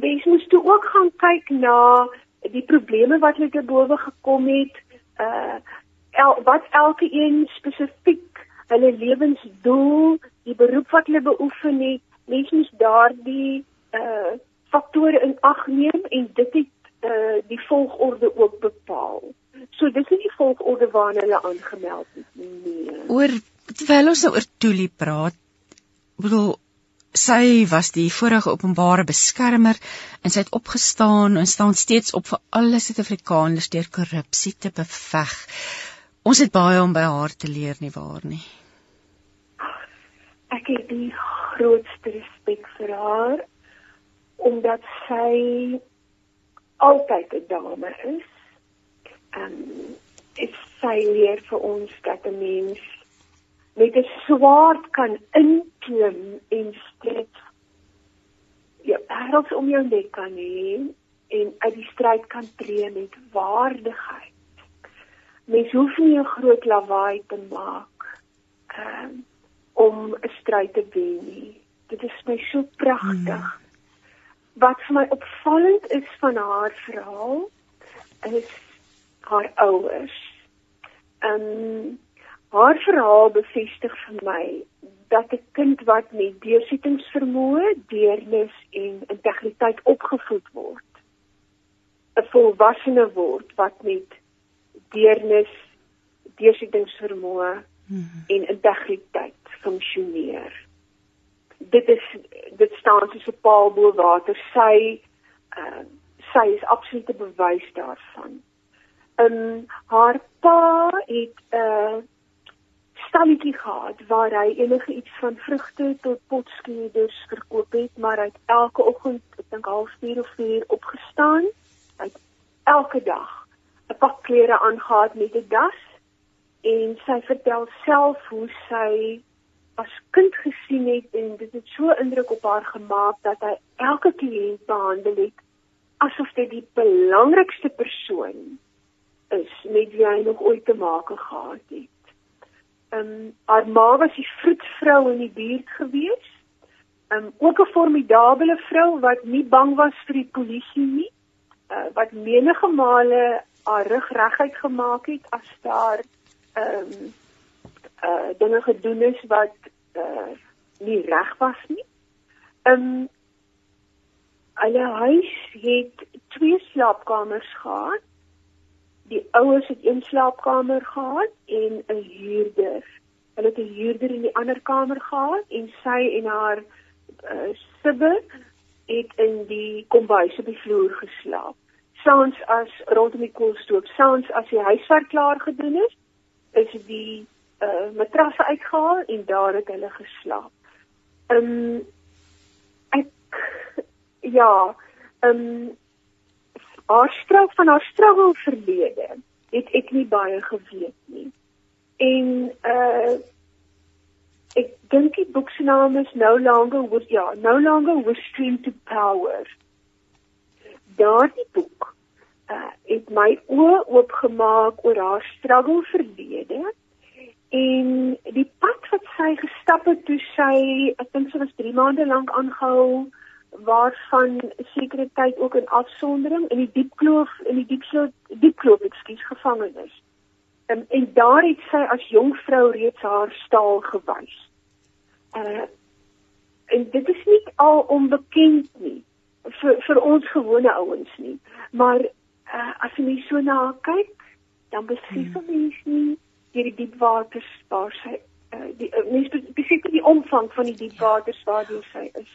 mens moet toe ook gaan kyk na die probleme wat hulle te bowe gekom het. Uh el, wat elke een spesifiek hulle lewensdoel, die beroep wat hulle beoefen het, mens moet daardie uh faktore in ag neem en dit het uh die volgorde ook bepaal. So dis nie die volgorde waarna hulle aangemeld is nie. Oor terwyl ons nou oor Tuli praat, bedoel sy was die vorige openbare beskermer en sy het opgestaan en staan steeds op vir alle Suid-Afrikaners deur korrupsie te beveg. Ons het baie om by haar te leer nie waar nie. Ek het die grootste respek vir haar omdat sy altyd 'n dame is. En dit sy leer vir ons dat 'n mens met 'n swaard kan inklim en steeds ja, wêreld om jou nek kan hê en uit die stryd kan tree met waardigheid. Mens hoef nie 'n groot lawaai te maak um, om 'n stryd te wen nie. Dit is my so pragtig. Hmm. Wat vir my opvallend is van haar verhaal is haar ouers. Ehm um, haar verhaal bevestig vir my dat 'n kind wat met deursettingsvermoë, deernis en integriteit opgevoed word, 'n volwassene word wat met deernis, deursettingsvermoë hmm. en integriteit funksioneer. Dit is dit staan soos 'n paal bo water. Sy uh, sy is absolute bewys daarvan. Ehm um, haar pa het 'n uh, stalletjie gehad waar hy enige iets van vrugte tot potskeders verkoop het, maar hy het elke oggend, ek dink half 4 of 4 opgestaan. Hy het elke dag 'n pak klere aangetree met 'n das en sy vertel self hoe sy as kind gesien het en dit het so indruk op haar gemaak dat hy elke kliënt behandel het asof dit die belangrikste persoon is met wie hy nog ooit te maak gehad het. Ehm um, haar ma was die vroedvrou in die buurt gewees. Ehm um, ook 'n formidabele vrou wat nie bang was vir die polisie nie. Uh, wat menige male haar rug reguit gemaak het as daar ehm um, uh dinge gedoen is wat uh nie reg was nie. Um, hulle huis het twee slaapkamers gehad die ouers het een slaapkamer gehad en 'n huurder. Hulle het 'n huurder in die ander kamer gehad en sy en haar uh, sibbe het in die kombuis op die vloer geslaap. Saans as rondom die koelstoof, saans as die huiswerk klaar gedoen is, is die uh, matrasse uitgehaal en daar het hulle geslaap. Ehm um, ek ja, ehm um, haar straf van haar struggle verlede het ek nie baie geweet nie. En uh ek dink die boek se naam is No Longer was ja, No Longer was Stream to Power. Daardie boek uh het my oë oopgemaak oor haar struggle verlede en die pad wat sy gestap het toe sy ek dink sy was 3 maande lank aangehou waarvan sekere tyd ook in afsondering in die diep kloof in die diep kloof diep kloof ekskuus gevangenes. En en daar het sy as jong vrou reeds haar staal gewys. Uh en dit is nie al onbekend nie vir vir ons gewone ouens nie, maar uh as jy so na kyk, dan besef hmm. mens nie hierdie diep waters waar sy uh, die uh, mens besef die omvang van die diep waters waardeur sy is.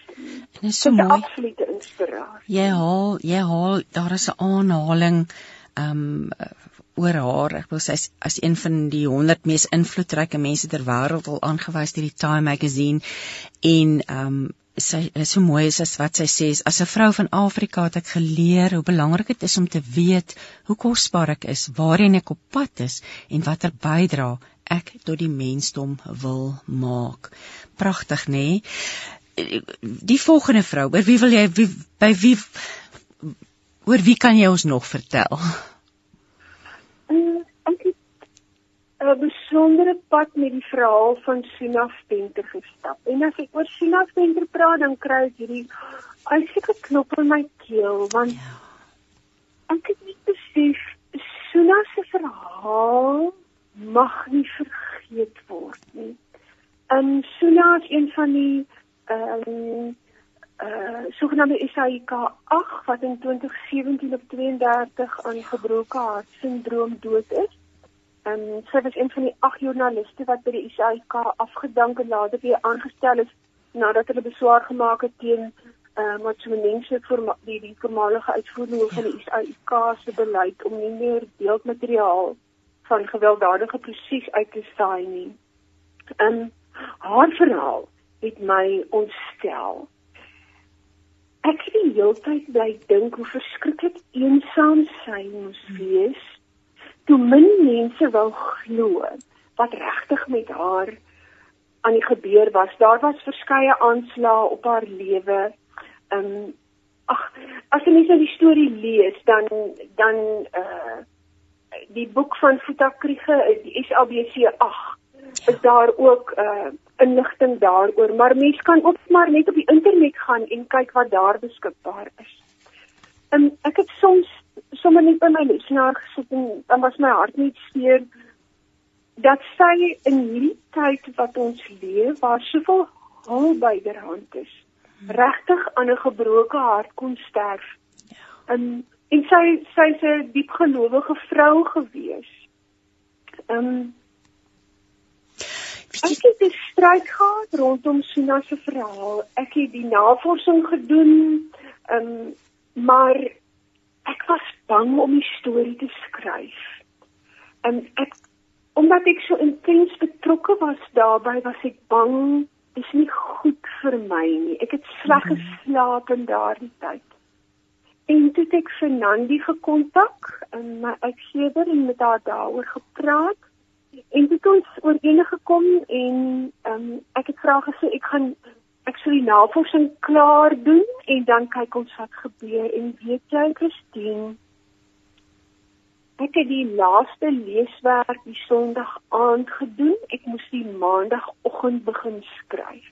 Dit is so mooi. 'n Absolute inspirasie. Jy haal, jy haal, daar is 'n aanhaling ehm um, oor haar. Ek wil sê as een van die 100 mees invloedryke mense ter wêreld al aangewys deur die Time magazine en ehm um, sy is so mooi is as wat sy sê as 'n vrou van Afrika het ek geleer hoe belangrik dit is om te weet hoe kosbaar ek is, waarheen ek op pad is en watter bydrae ek tot die mensdom wil maak. Pragtig, nê? Nee? Die volgende vrou, oor wie wil jy wie, by wie oor wie kan jy ons nog vertel? Het 'n besondere pad met die verhaal van Sina Venter gestap. En as ek oor Sina Venter praat, dan kry ek hierdie uitseke knop in my keel want ja. ek het nie besef Sina se verhaal mag nie vergeet word nie. Um Suna is een van die um uh sogenaamde SAIK 8 wat in 2017 op 32 aan gebroke hart sindroom dood is. Um sy was een van die ag joernaliste wat by die SAIK afgedank en later weer aangestel is nadat hulle beswaar gemaak het teen uh eh, Matsumense vir die die voormalige uitvoerende hoof van die SAIK se beleid om nie meer beeldmateriaal van gewelddadige proses uit te saai nie. Um haar verhaal het my ontstel. Ek het die hele tyd bly dink hoe verskriklik eensaam sy moes wees. Toe min mense wou glo wat regtig met haar aan die gebeur was. Daar was verskeie aanslae op haar lewe ehm um, ag as jy net nou die storie lees dan dan uh die boek van Futakriege die SABC 8 is daar ook uh inligting daaroor maar mens kan ook maar net op die internet gaan en kyk wat daar beskikbaar is. Um, ek het soms sommer net by my lesenaar gesit en dan was my hart net seer dat sy in hierdie tyd wat ons leef waar soveel hul byderhand is regtig aan 'n gebroke hart kon sterf. Ja. Um, en sy sy's 'n diepgelowige vrou gewees. Um Ek het die stryd gehad rondom Sina se verhaal. Ek het die navorsing gedoen. Um maar ek was bang om die storie te skryf. En ek omdat ek so intens betrokke was daarbey, was ek bang is nie goed vir my nie. Ek het sleg mhm. geslaap in daardie tyd. En toe ek vir Nandi gekontak en my uitgewer en met haar daaroor gepraat. En dit het ons oor enige gekom en um, ek het vra gesê ek gaan ek sou die navorsing klaar doen en dan kyk ons wat gebeur en weet jy Christine Ek het die laaste leeswerk die Sondag aand gedoen. Ek moes die Maandagoggend begin skryf.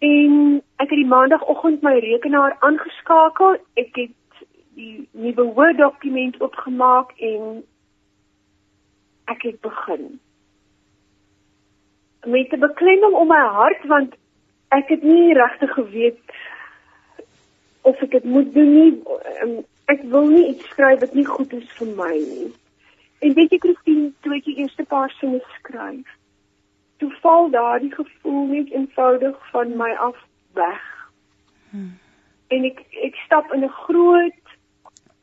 En ek het die Maandagoggend my rekenaar aangeskakel. Ek het die nuwe Word dokument opgemaak en ek het begin. Met 'n beklemming om my hart want ek het nie regtig geweet of ek dit moet doen nie. Ehm, ek wil nie iets skryf wat nie goed is vir my nie. En weet jy Christine, toe ek die eerste paar sinne skryf, toe val daardie gevoel net eenvoudig van my af weg. Hmm. En ek ek stap in 'n groot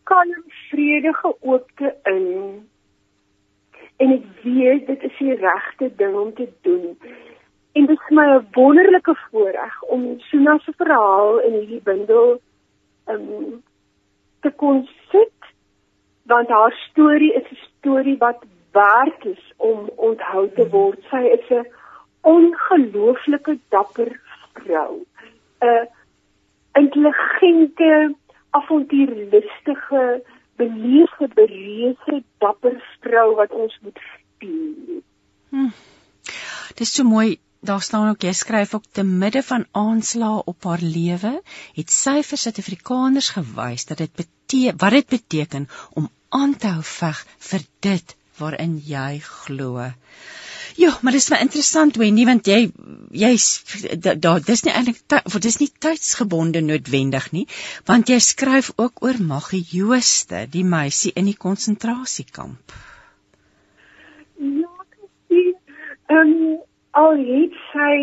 kalm vredige oopte in. En ek weet dit is die regte ding om te doen. En dit is my 'n wonderlike voorreg om Suna se verhaal in hierdie bundel um, te kon sit want haar storie is 'n storie wat werd is om onthou te word. Sy is 'n ongelooflike dapper vrou. 'n intelligente, avontuurlustige, beleefde, bereese, dapper vrou wat ons moet speel. Hm. Dis so mooi daar staan ook jy skryf ook te midde van aanslae op haar lewe het sy vir Suid-Afrikaners gewys dat dit beteken wat dit beteken om aan te hou veg vir dit waarin jy glo. Ja, maar dit is baie interessant Wendy want jy jy's daar dis nie eintlik vir dis nie tydsgebonde noodwendig nie want jy skryf ook oor Maggie Jooste, die meisie in die konsentrasiekamp. Ja, ek sien ehm al het sy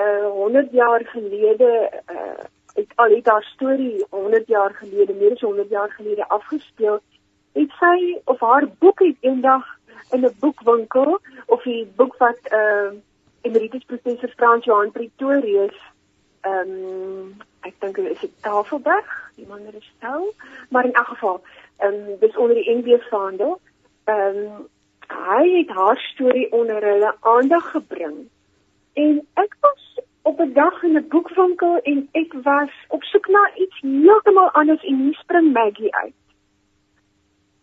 uh 100 jaar gelede uh het al het haar storie 100 jaar gelede meer as 100 jaar gelede afgespeel het sy of haar boek het eendag in 'n boekwinkel of die boek wat uh emeritus professor Frans Johan Pretorius ehm um, ek dink dit is 'n Tafelberg die man het gestel maar in elk geval ehm um, dis onder die NB vaandel ehm um, hy het haar storie onder hulle aandag gebring. En ek was op 'n dag in 'n boekwinkel en ek was op soek na iets heeltemal anders en hier spring Maggie uit.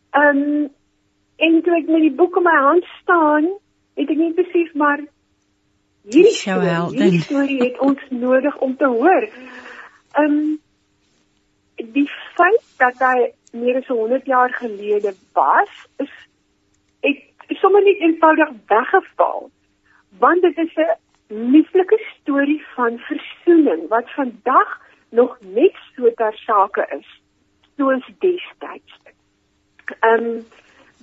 Ehm um, en toe ek met die boek in my hand staan, het ek net besef maar hierdie storie, hierdie storie het ons nodig om te hoor. Ehm um, die feit dat hy meer as 100 jaar gelede was, is is sommer net eenvoudig weggeval. Want dit is 'n lieflike storie van versoening wat vandag nog net so ter sake is soos destyds. Ehm um,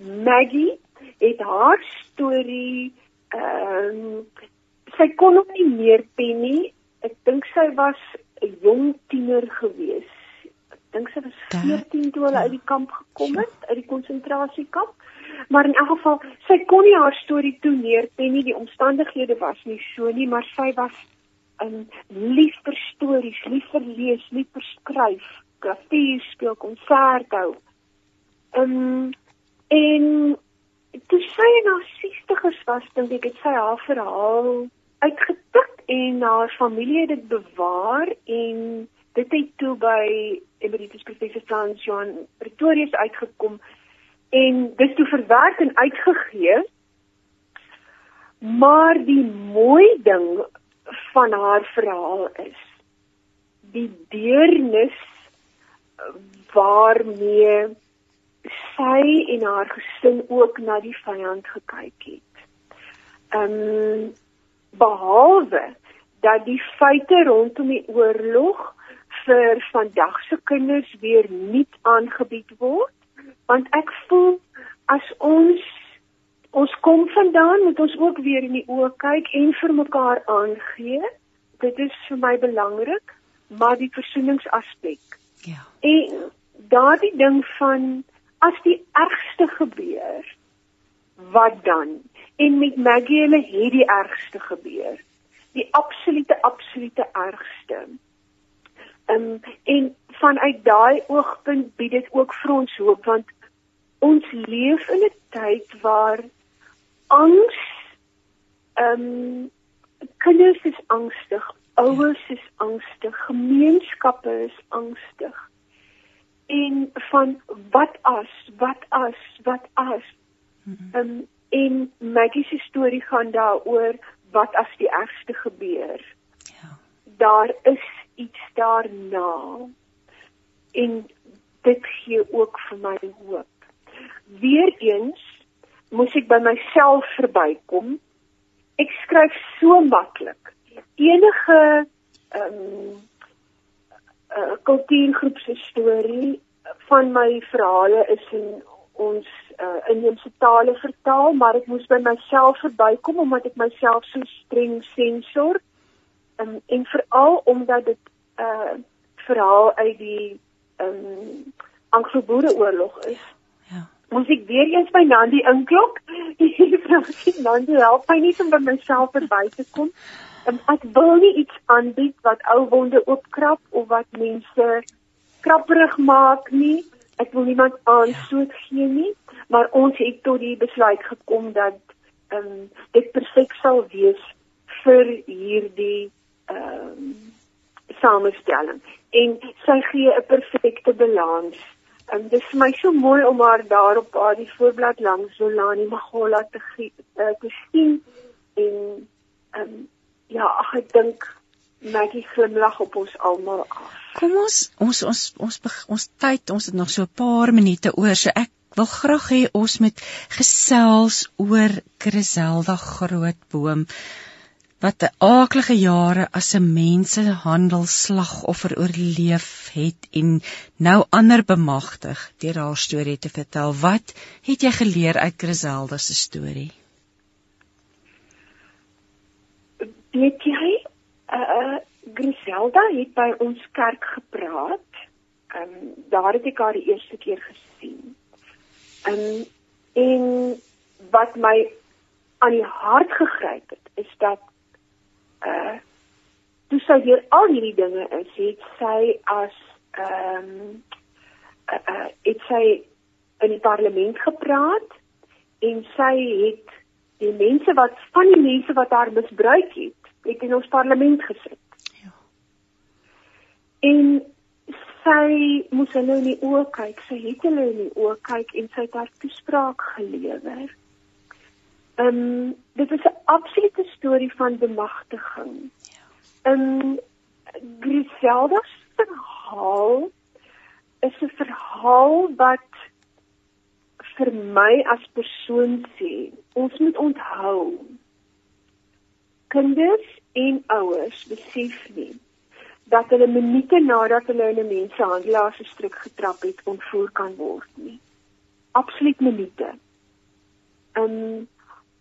Maggie het haar storie ehm um, sy kon hom nie meer pen nie. Ek dink sy was 'n jong tiener gewees. Ek dink sy was 14 toe hulle uit die kamp gekom het, uit die konsentrasiekamp. Maar in elk geval, sy kon nie haar storie toe neerpen nie. Die omstandighede was nie so nie, maar sy was 'n um, lief vir stories, lief vir lees, lief vir skryf, klavier speel, konsert hou. Ehm um, en toe sy in haar 60's was, dink ek het sy haar verhaal uitgetik en haar familie het dit bewaar en dit het toe by Emeritus Professor Frans Johan Pretorius uitgekom en dit toe verwerk en uitgegee. Maar die mooi ding van haar verhaal is die deernis waarmee sy en haar gesin ook na die vyand gekyk het. Ehm um, behalwe dat die feite rondom die oorlog vir vandag se kinders weer nie aangebied word, want ek voel as ons ons kom vandaan moet ons ook weer in die oë kyk en vir mekaar aangee. Dit is vir my belangrik, maar die versoeningsaspek. Ja. En daardie ding van as die ergste gebeur, wat dan? En met Maggie hulle het die ergste gebeur. Die absolute absolute ergste. Um, en vanuit daai oogpunt bied dit ook vir ons hoop want ons leef in 'n tyd waar angs ehm um, kinders is angstig, ouers is angstig, gemeenskappe is angstig en van wat as wat as wat as. Um, en Maggie se storie gaan daaroor wat as die ergste gebeur. Ja. Daar is iets daarna. En dit gee ook vir my hoop. Weereens moes ek by myself verbykom. Ek skryf so maklik. Enige ehm um, uh, kultuurgroep se storie van my verhale is in ons uh, inheemse tale vertaal, maar ek moes by myself verbykom omdat ek myself so streng sensor um, en veral omdat dit 'n uh, verhaal uit die um, Anglo-Boereoorlog is. Ja. Moes ek weer eens by Nandi inklok? (laughs) Nandi help my nie om by myself verby te kom. Um, ek wil nie iets aanbied wat ou wonde oopkrap of wat mense krapperig maak nie. Ek wil niemand aansoot gee nie, maar ons het tot die besluit gekom dat ehm um, dit perfek sal wees vir hierdie ehm um, samestelling. En sy gee 'n perfekte balans. En dit is vir my so mooi om haar daar op haar die voorblad langs Zolani Magola te uh, te sien en ehm um, ja, ag ek dink Maggie glimlag op ons almal af. Kom ons ons ons ons ons tyd, ons het nog so 'n paar minute oor, so ek wil graag hê ons moet gesels oor Griselda Grootboom wat 'n aaklige jare as 'n mensenhandel slagoffer oorleef het en nou ander bemagtig deur haar storie te vertel. Wat het jy geleer uit Griselda se storie? Weet jy, uh Griselda het by ons kerk gepraat. Ehm um, daar het ek haar die eerste keer gesien. Ehm um, en wat my aan die hart gegryp het, is dat uh toe sy hier al hierdie dinge is, het sy as ehm um, uh, uh het sy in die parlement gepraat en sy het die mense wat van die mense wat haar misbruik het het in ons parlement gesit. Ja. En sy moes hulle in die oë kyk, sy het hulle in die oë kyk en sy het haar toespraak gelewer. Ehm um, dit is 'n absolute storie van bemagtiging. Ja. Ehm um, Griselda se verhaal is 'n verhaal wat vir my as persoon sê, ons moet onthou kinders en ouers besef nie dat hulle minute nadat hulle in 'n mensehandelaar se struik getrap het ontvoer kan word nie. Absoluut minute. Um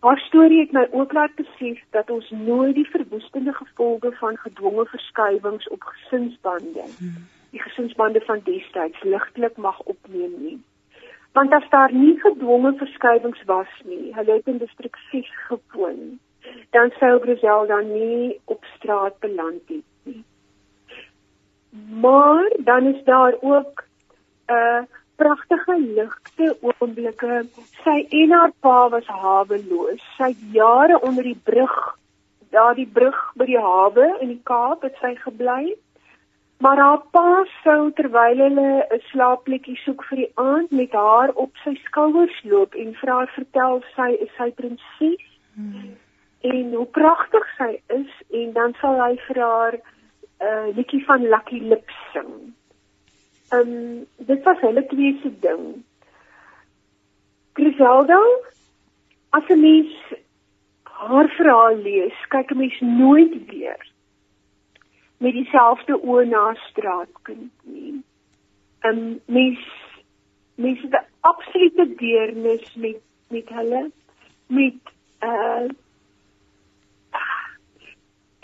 Haar storie het my ook laat besef dat ons nooit die verwoestende gevolge van gedwonge verskywings op gesinsbande, die gesinsbande van destyds ligtelik mag opneem nie. Want as daar nie gedwonge verskywings was nie, hulle het in distrik 6 gewoon, dan sou Griselda nie op straat beland het nie. Maar dan is daar ook 'n uh, pragtige ligte oomblikke. Sy en haar pa was haweloos. Sy het jare onder die brug, daardie brug by die hawe in die Kaap het sy gebly. Maar haar pa sou terwyl hulle 'n slaapplekkie soek vir die aand met haar op sy skouers loop en vir haar vertel sy is sy prinses. Hmm. En hoe pragtig sy is en dan sal hy vir haar 'n uh, liedjie van Lucky Lips sing. Ehm um, dit was hulle twee se ding. Griselda as 'n mens haar verhaal lees, kyk 'n mens nooit weer met dieselfde oë na straatkind nie. Ehm um, mens mens het 'n absolute deernis met met hulle met uh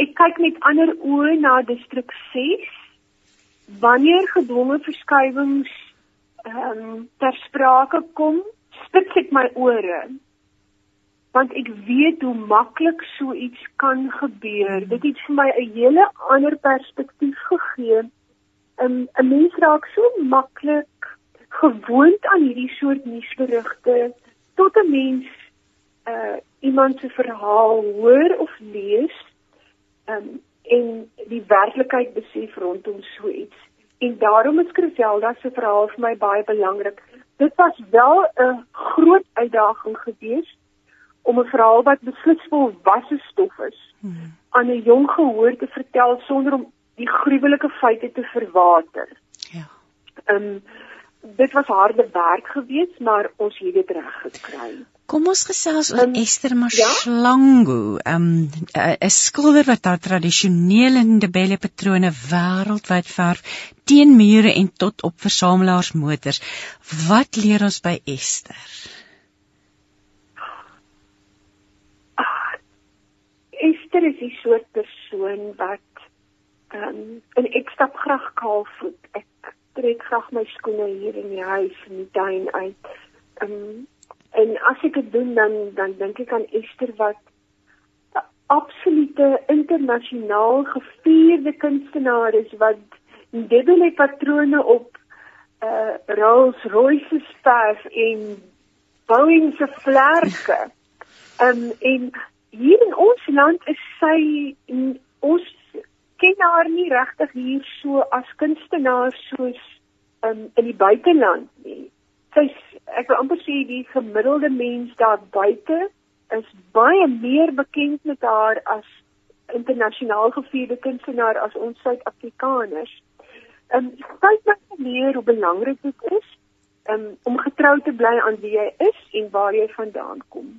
ek kyk met ander oë na distrik 6 wanneer gedwonge verskywings ehm um, ter sprake kom, spits ek my ore. Want ek weet hoe maklik so iets kan gebeur. Dit het vir my 'n hele ander perspektief gegee. 'n um, 'n mens raak so maklik gewoond aan hierdie soort nuusberigte tot 'n mens uh iemand se verhaal hoor of lees. Um, en die werklikheid besef rondom so iets. En daarom is Griselda se verhaal vir my baie belangrik. Dit was wel 'n groot uitdaging geweest om 'n verhaal wat beslis volwasse stof is hmm. aan 'n jong gehoor te vertel sonder om die gruwelike feite te verwater. Ja. Ehm um, dit was harde werk geweest, maar ons het dit reg gekry. Kom ons gesels oor um, Esther Mashlangu, ja? um, 'n skilder wat haar tradisionele ndebele patrone wêreldwyd verf teen mure en tot op versamelaars Wat leer ons by Esther? Ah, Esther is 'n soort persoon wat um, en ek stap graag kaalvoet. Ek trek graag my skoene hier in die huis in die tuin uit. Um, En as ek dit doen dan dan dink ek aan Esther wat 'n absolute internasionaal gevierde kunstenaar is wat dubbele patrone op uh Rolls-Royce spas en Boeing se vlerke. Um (laughs) en hier in ons land is sy ons ken haar nie regtig hier so as kunstenaar soos um in die buiteland nie sy ek wil amper sê die gemiddelde mens daar buite is baie meer bekend met haar as internasionaal gevierde kunstenaar as ons Suid-Afrikaners. Ehm um, kyk net meer hoe belangrik dit is um, om getrou te bly aan wie jy is en waar jy vandaan kom.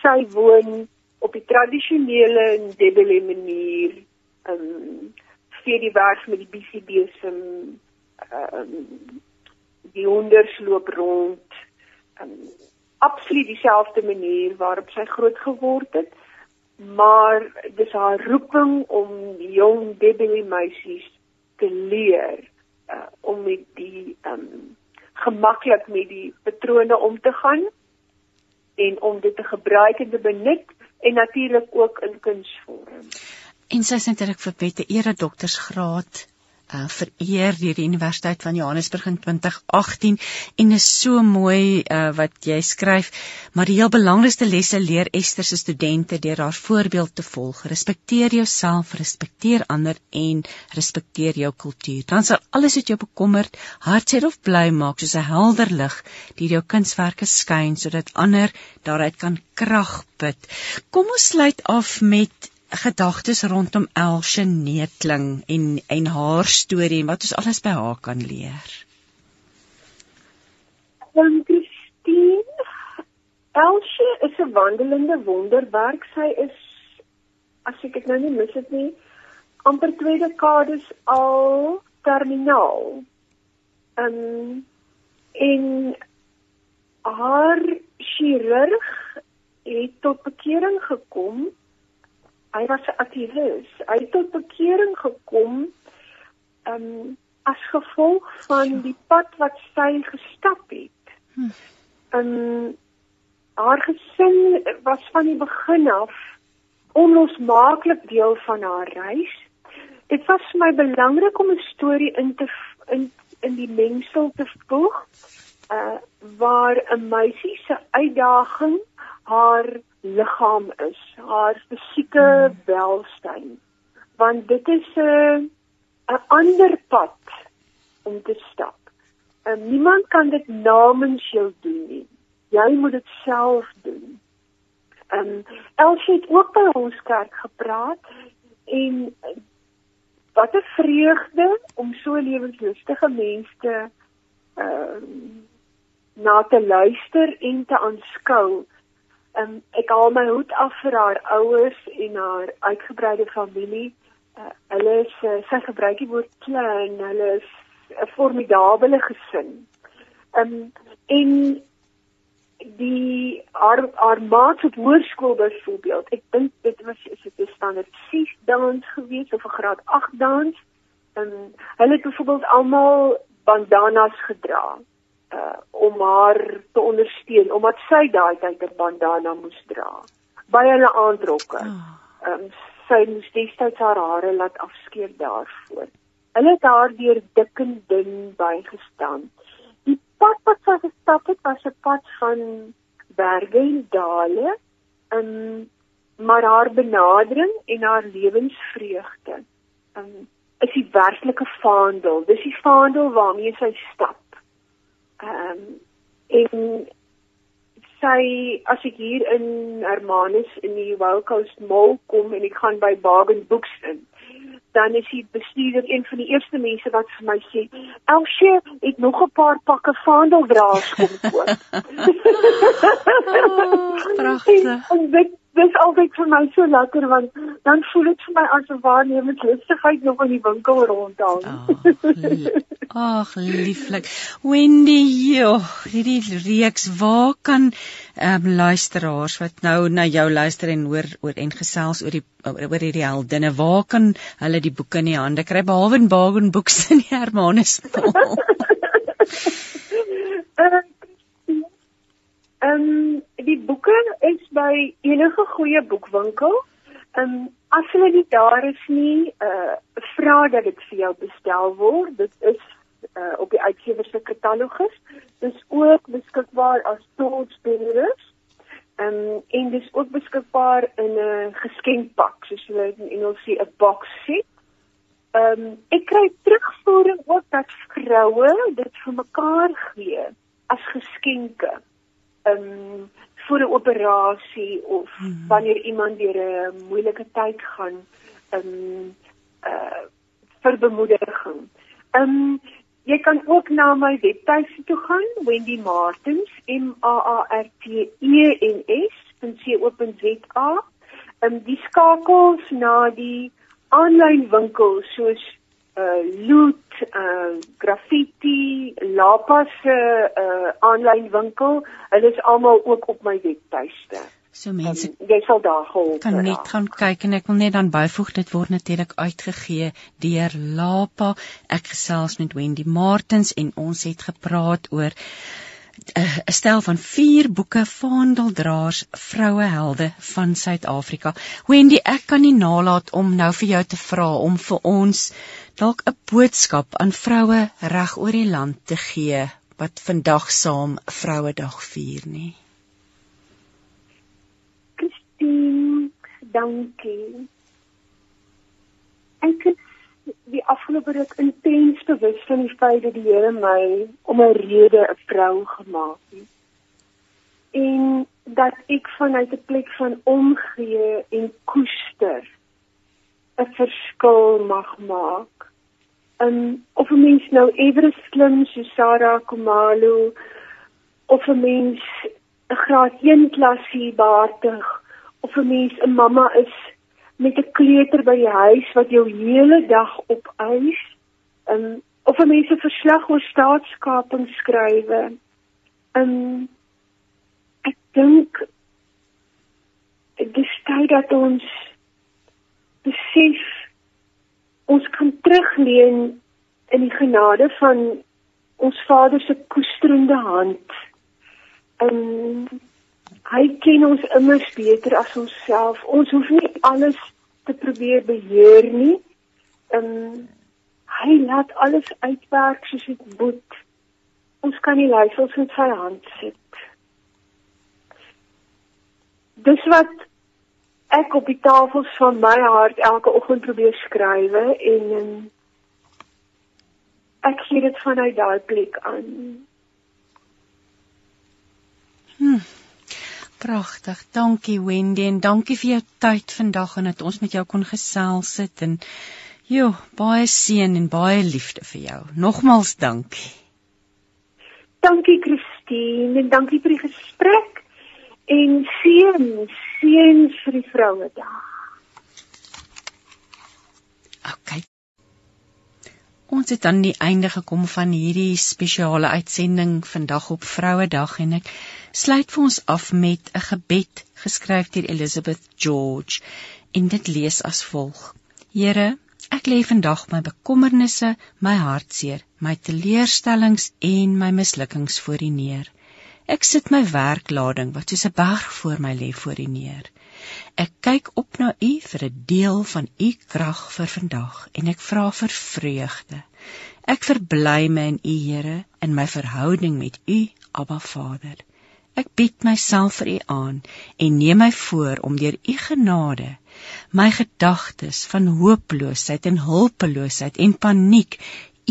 Sy woon op die tradisionele Ndebele manier, ehm um, vir die werk met die BCB se ehm um, die honders loop rond um, absoluut dieselfde manier waarop sy groot geword het maar dis haar roeping om die jong Debbie meisies te leer uh, om met die um, gemaklik met die patrone om te gaan en om dit te gebruik en te benut en natuurlik ook in kunsvorm. En sy het natuurlik vir Bette era doktorsgraad uh, vereer deur die Universiteit van Johannesburg in 2018 en is so mooi uh, wat jy skryf maar die heel belangrikste lesse leer Esther se studente deur haar voorbeeld te volg. Respekteer jouself respekteer ander en respekteer jou kultuur. Dan sal alles wat jou bekommerd hartseer of bly maak soos 'n helder lig deur jou kunswerke skyn sodat ander daaruit kan krag put kom ons sluit af met gedagtes rondom Elsje Neetling en en haar storie en wat ons alles by haar kan leer. Dan Christine Elsje is 'n wandelende wonderwerk. Sy is as ek dit nou nie mis het nie, amper twee dekades al terminaal. Um, en haar chirurg het tot bekering gekom. Hy was 'n aktivis. Hy het tot bekering gekom um as gevolg van die pad wat sy gestap het. Um haar gesin was van die begin af onlosmaaklik deel van haar reis. Dit was vir my belangrik om 'n storie in te in in die mengsel te voeg uh waar 'n meisie se uitdaging haar liggaam is, haar fisieke hmm. welstand. Want dit is 'n 'n ander pad om te stap. En niemand kan dit namens jou doen nie. Jy moet dit self doen. Ehm um, Elsie het ook by ons kerk gepraat en wat 'n vreugde om so lewenslustige mense ehm uh, na te luister en te aanskou. Um, ek haal my hoed af vir haar ouers en haar uitgebreide familie. Uh, hulle is uh, sy gebruik die woord klein, hulle is 'n formidabele gesin. Um en die haar haar maat op hoërskool byvoorbeeld. Ek dink dit was is dit 'n standaard 6 dans gewees of 'n graad 8 dans. Um hulle het byvoorbeeld almal bandanas gedra uh om haar te ondersteun omdat sy daai tyd 'n bandana moes dra by hulle aantrokke. Ah. Ehm um, sy moes destyds haar hare laat afskeer daarvoor. Hulle het haar deur dik en dun bygestaan. Die pad wat sy gestap het was 'n pad van berge en dale. Ehm um, maar haar benadering en haar lewensvreugde ehm um, is die werklike vaandel. Dis die vaandel waarmee sy stap. Ehm um, en sy as ek hier in Hermanus in die Wild Coast Mall kom en ek gaan by Bargain Books in dan is die bestuurder een van die eerste mense wat vir my sê Elsie het nog 'n paar pakke vaandeldraers kom koop. (laughs) oh, pragtig. en dit dis altyd vir my so lekker want dan voel dit vir my asof waarnemenslustigheid nog in die winkel rondhang. Ag, lieflik. Wendy, joh, hierdie reeks, waar kan ehm um, luisteraars wat nou na jou luister en hoor oor en gesels oor die oor hierdie heldinne, waar kan hulle die boeke in die hande kry behalwe in Bagen Books (laughs) in die Hermanus? (laughs) Ehm um, die boeke is by enige goeie boekwinkel. Ehm um, as hulle nie daar is nie, uh vra dat dit vir jou bestel word. Dit is uh op die uitgewer se katalogus. Dit is ook beskikbaar as storage Ehm um, en dis ook beskikbaar in 'n geskenkpak, soos hulle in Engels sê 'n box set. Ehm um, ek kry terugvoering ook dat vroue dit vir mekaar gee as geskenke um voor 'n operasie of hmm. wanneer iemand deur 'n moeilike tyd gaan um uh vir bemoediging. Um jy kan ook na my webtuiste toe gaan Wendy Martins M A A R T E N S.co.za. Um die skakels na die aanlyn winkels soos uh loot uh graffiti lapa se uh aanlyn winkel. Hulle is almal ook op my webtuiste. So mense um, jy sal daar gehoor kan net gaan kyk en ek wil net dan byvoeg dit word natuurlik uitgegee deur lapa. Ek gesels met Wendy Martins en ons het gepraat oor 'n stel van 4 boeke vaandeldraers vrouehelde van Suid-Afrika. Wendy, ek kan nie nalat om nou vir jou te vra om vir ons dalk 'n boodskap aan vroue reg oor die land te gee wat vandag saam Vrouedag vier nie. Christine, dankie. Ek het die afgelope ruk intens bewus van die feit dat die Here my om 'n rede 'n vrou gemaak het. En dat ek vanuit 'n plek van omgee en koester 'n verskil mag maak um, of 'n mens nou Everest klim so Sarah Komalo of 'n mens 'n graad 1 klasie behartig of 'n mens 'n mamma is met 'n kleuter by die huis wat jou hele dag opeis um, of 'n mens 'n verslag oor staatskaping skrywe. Um, ek dink dis tyd dat ons besef ons kan terugleun in die genade van ons Vader se koesterende hand. En hy ken ons immers beter as onsself. Ons hoef nie alles te probeer beheer nie. Ehm um, hy laat alles uitwerk soos dit moet. Ons kan nie leiersels in sy hand sit. Dis wat ek op die tafels van my hart elke oggend probeer skrywe en um, ek gee dit vanuit daai plek aan. Hm. Pragtig. Dankie Wendy en dankie vir jou tyd vandag en dat ons met jou kon gesels sit en jo, baie seën en baie liefde vir jou. Nogmals dankie. Dankie Christine en dankie vir die gesprek en seën, seën vir die vroue dag. OK. Ons het aan die einde gekom van hierdie spesiale uitsending vandag op Vrouedag en ek sluit vir ons af met 'n gebed geskryf deur Elizabeth George en dit lees as volg: Here, ek lê vandag my bekommernisse, my hartseer, my teleurstellings en my mislukkings voor U neer. Ek sit my werklading wat soos 'n berg voor my lê voor U neer. Ek kyk op na U vir 'n deel van U krag vir vandag en ek vra vir vreugde. Ek verbly my in U Here in my verhouding met U Abba Vader. Ek bied myself vir U aan en neem my voor om deur U genade my gedagtes van hooploosheid en hulpeloosheid en paniek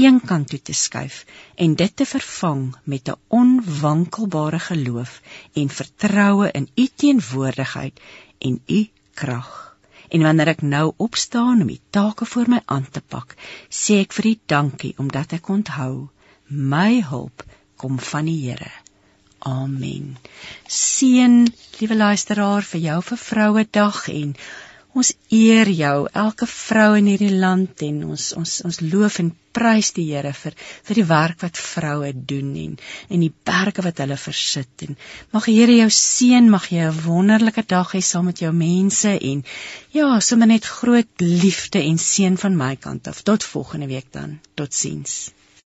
eenkant toe te skuif en dit te vervang met 'n onwankelbare geloof en vertroue in U teenwoordigheid en U krag. En wanneer ek nou opstaan om die take voor my aan te pak, sê ek vir U dankie omdat ek onthou my hulp kom van die Here. Amen. Seën, liewe luisteraar, vir jou vir Vrouedag en ons eer jou, elke vrou in hierdie land en ons ons ons loof en prys die Here vir vir die werk wat vroue doen en en die berge wat hulle versit en mag die Here jou seën, mag jy 'n wonderlike dag hê saam met jou mense en ja, sommer net groot liefde en seën van my kant af. Tot volgende week dan. Totsiens.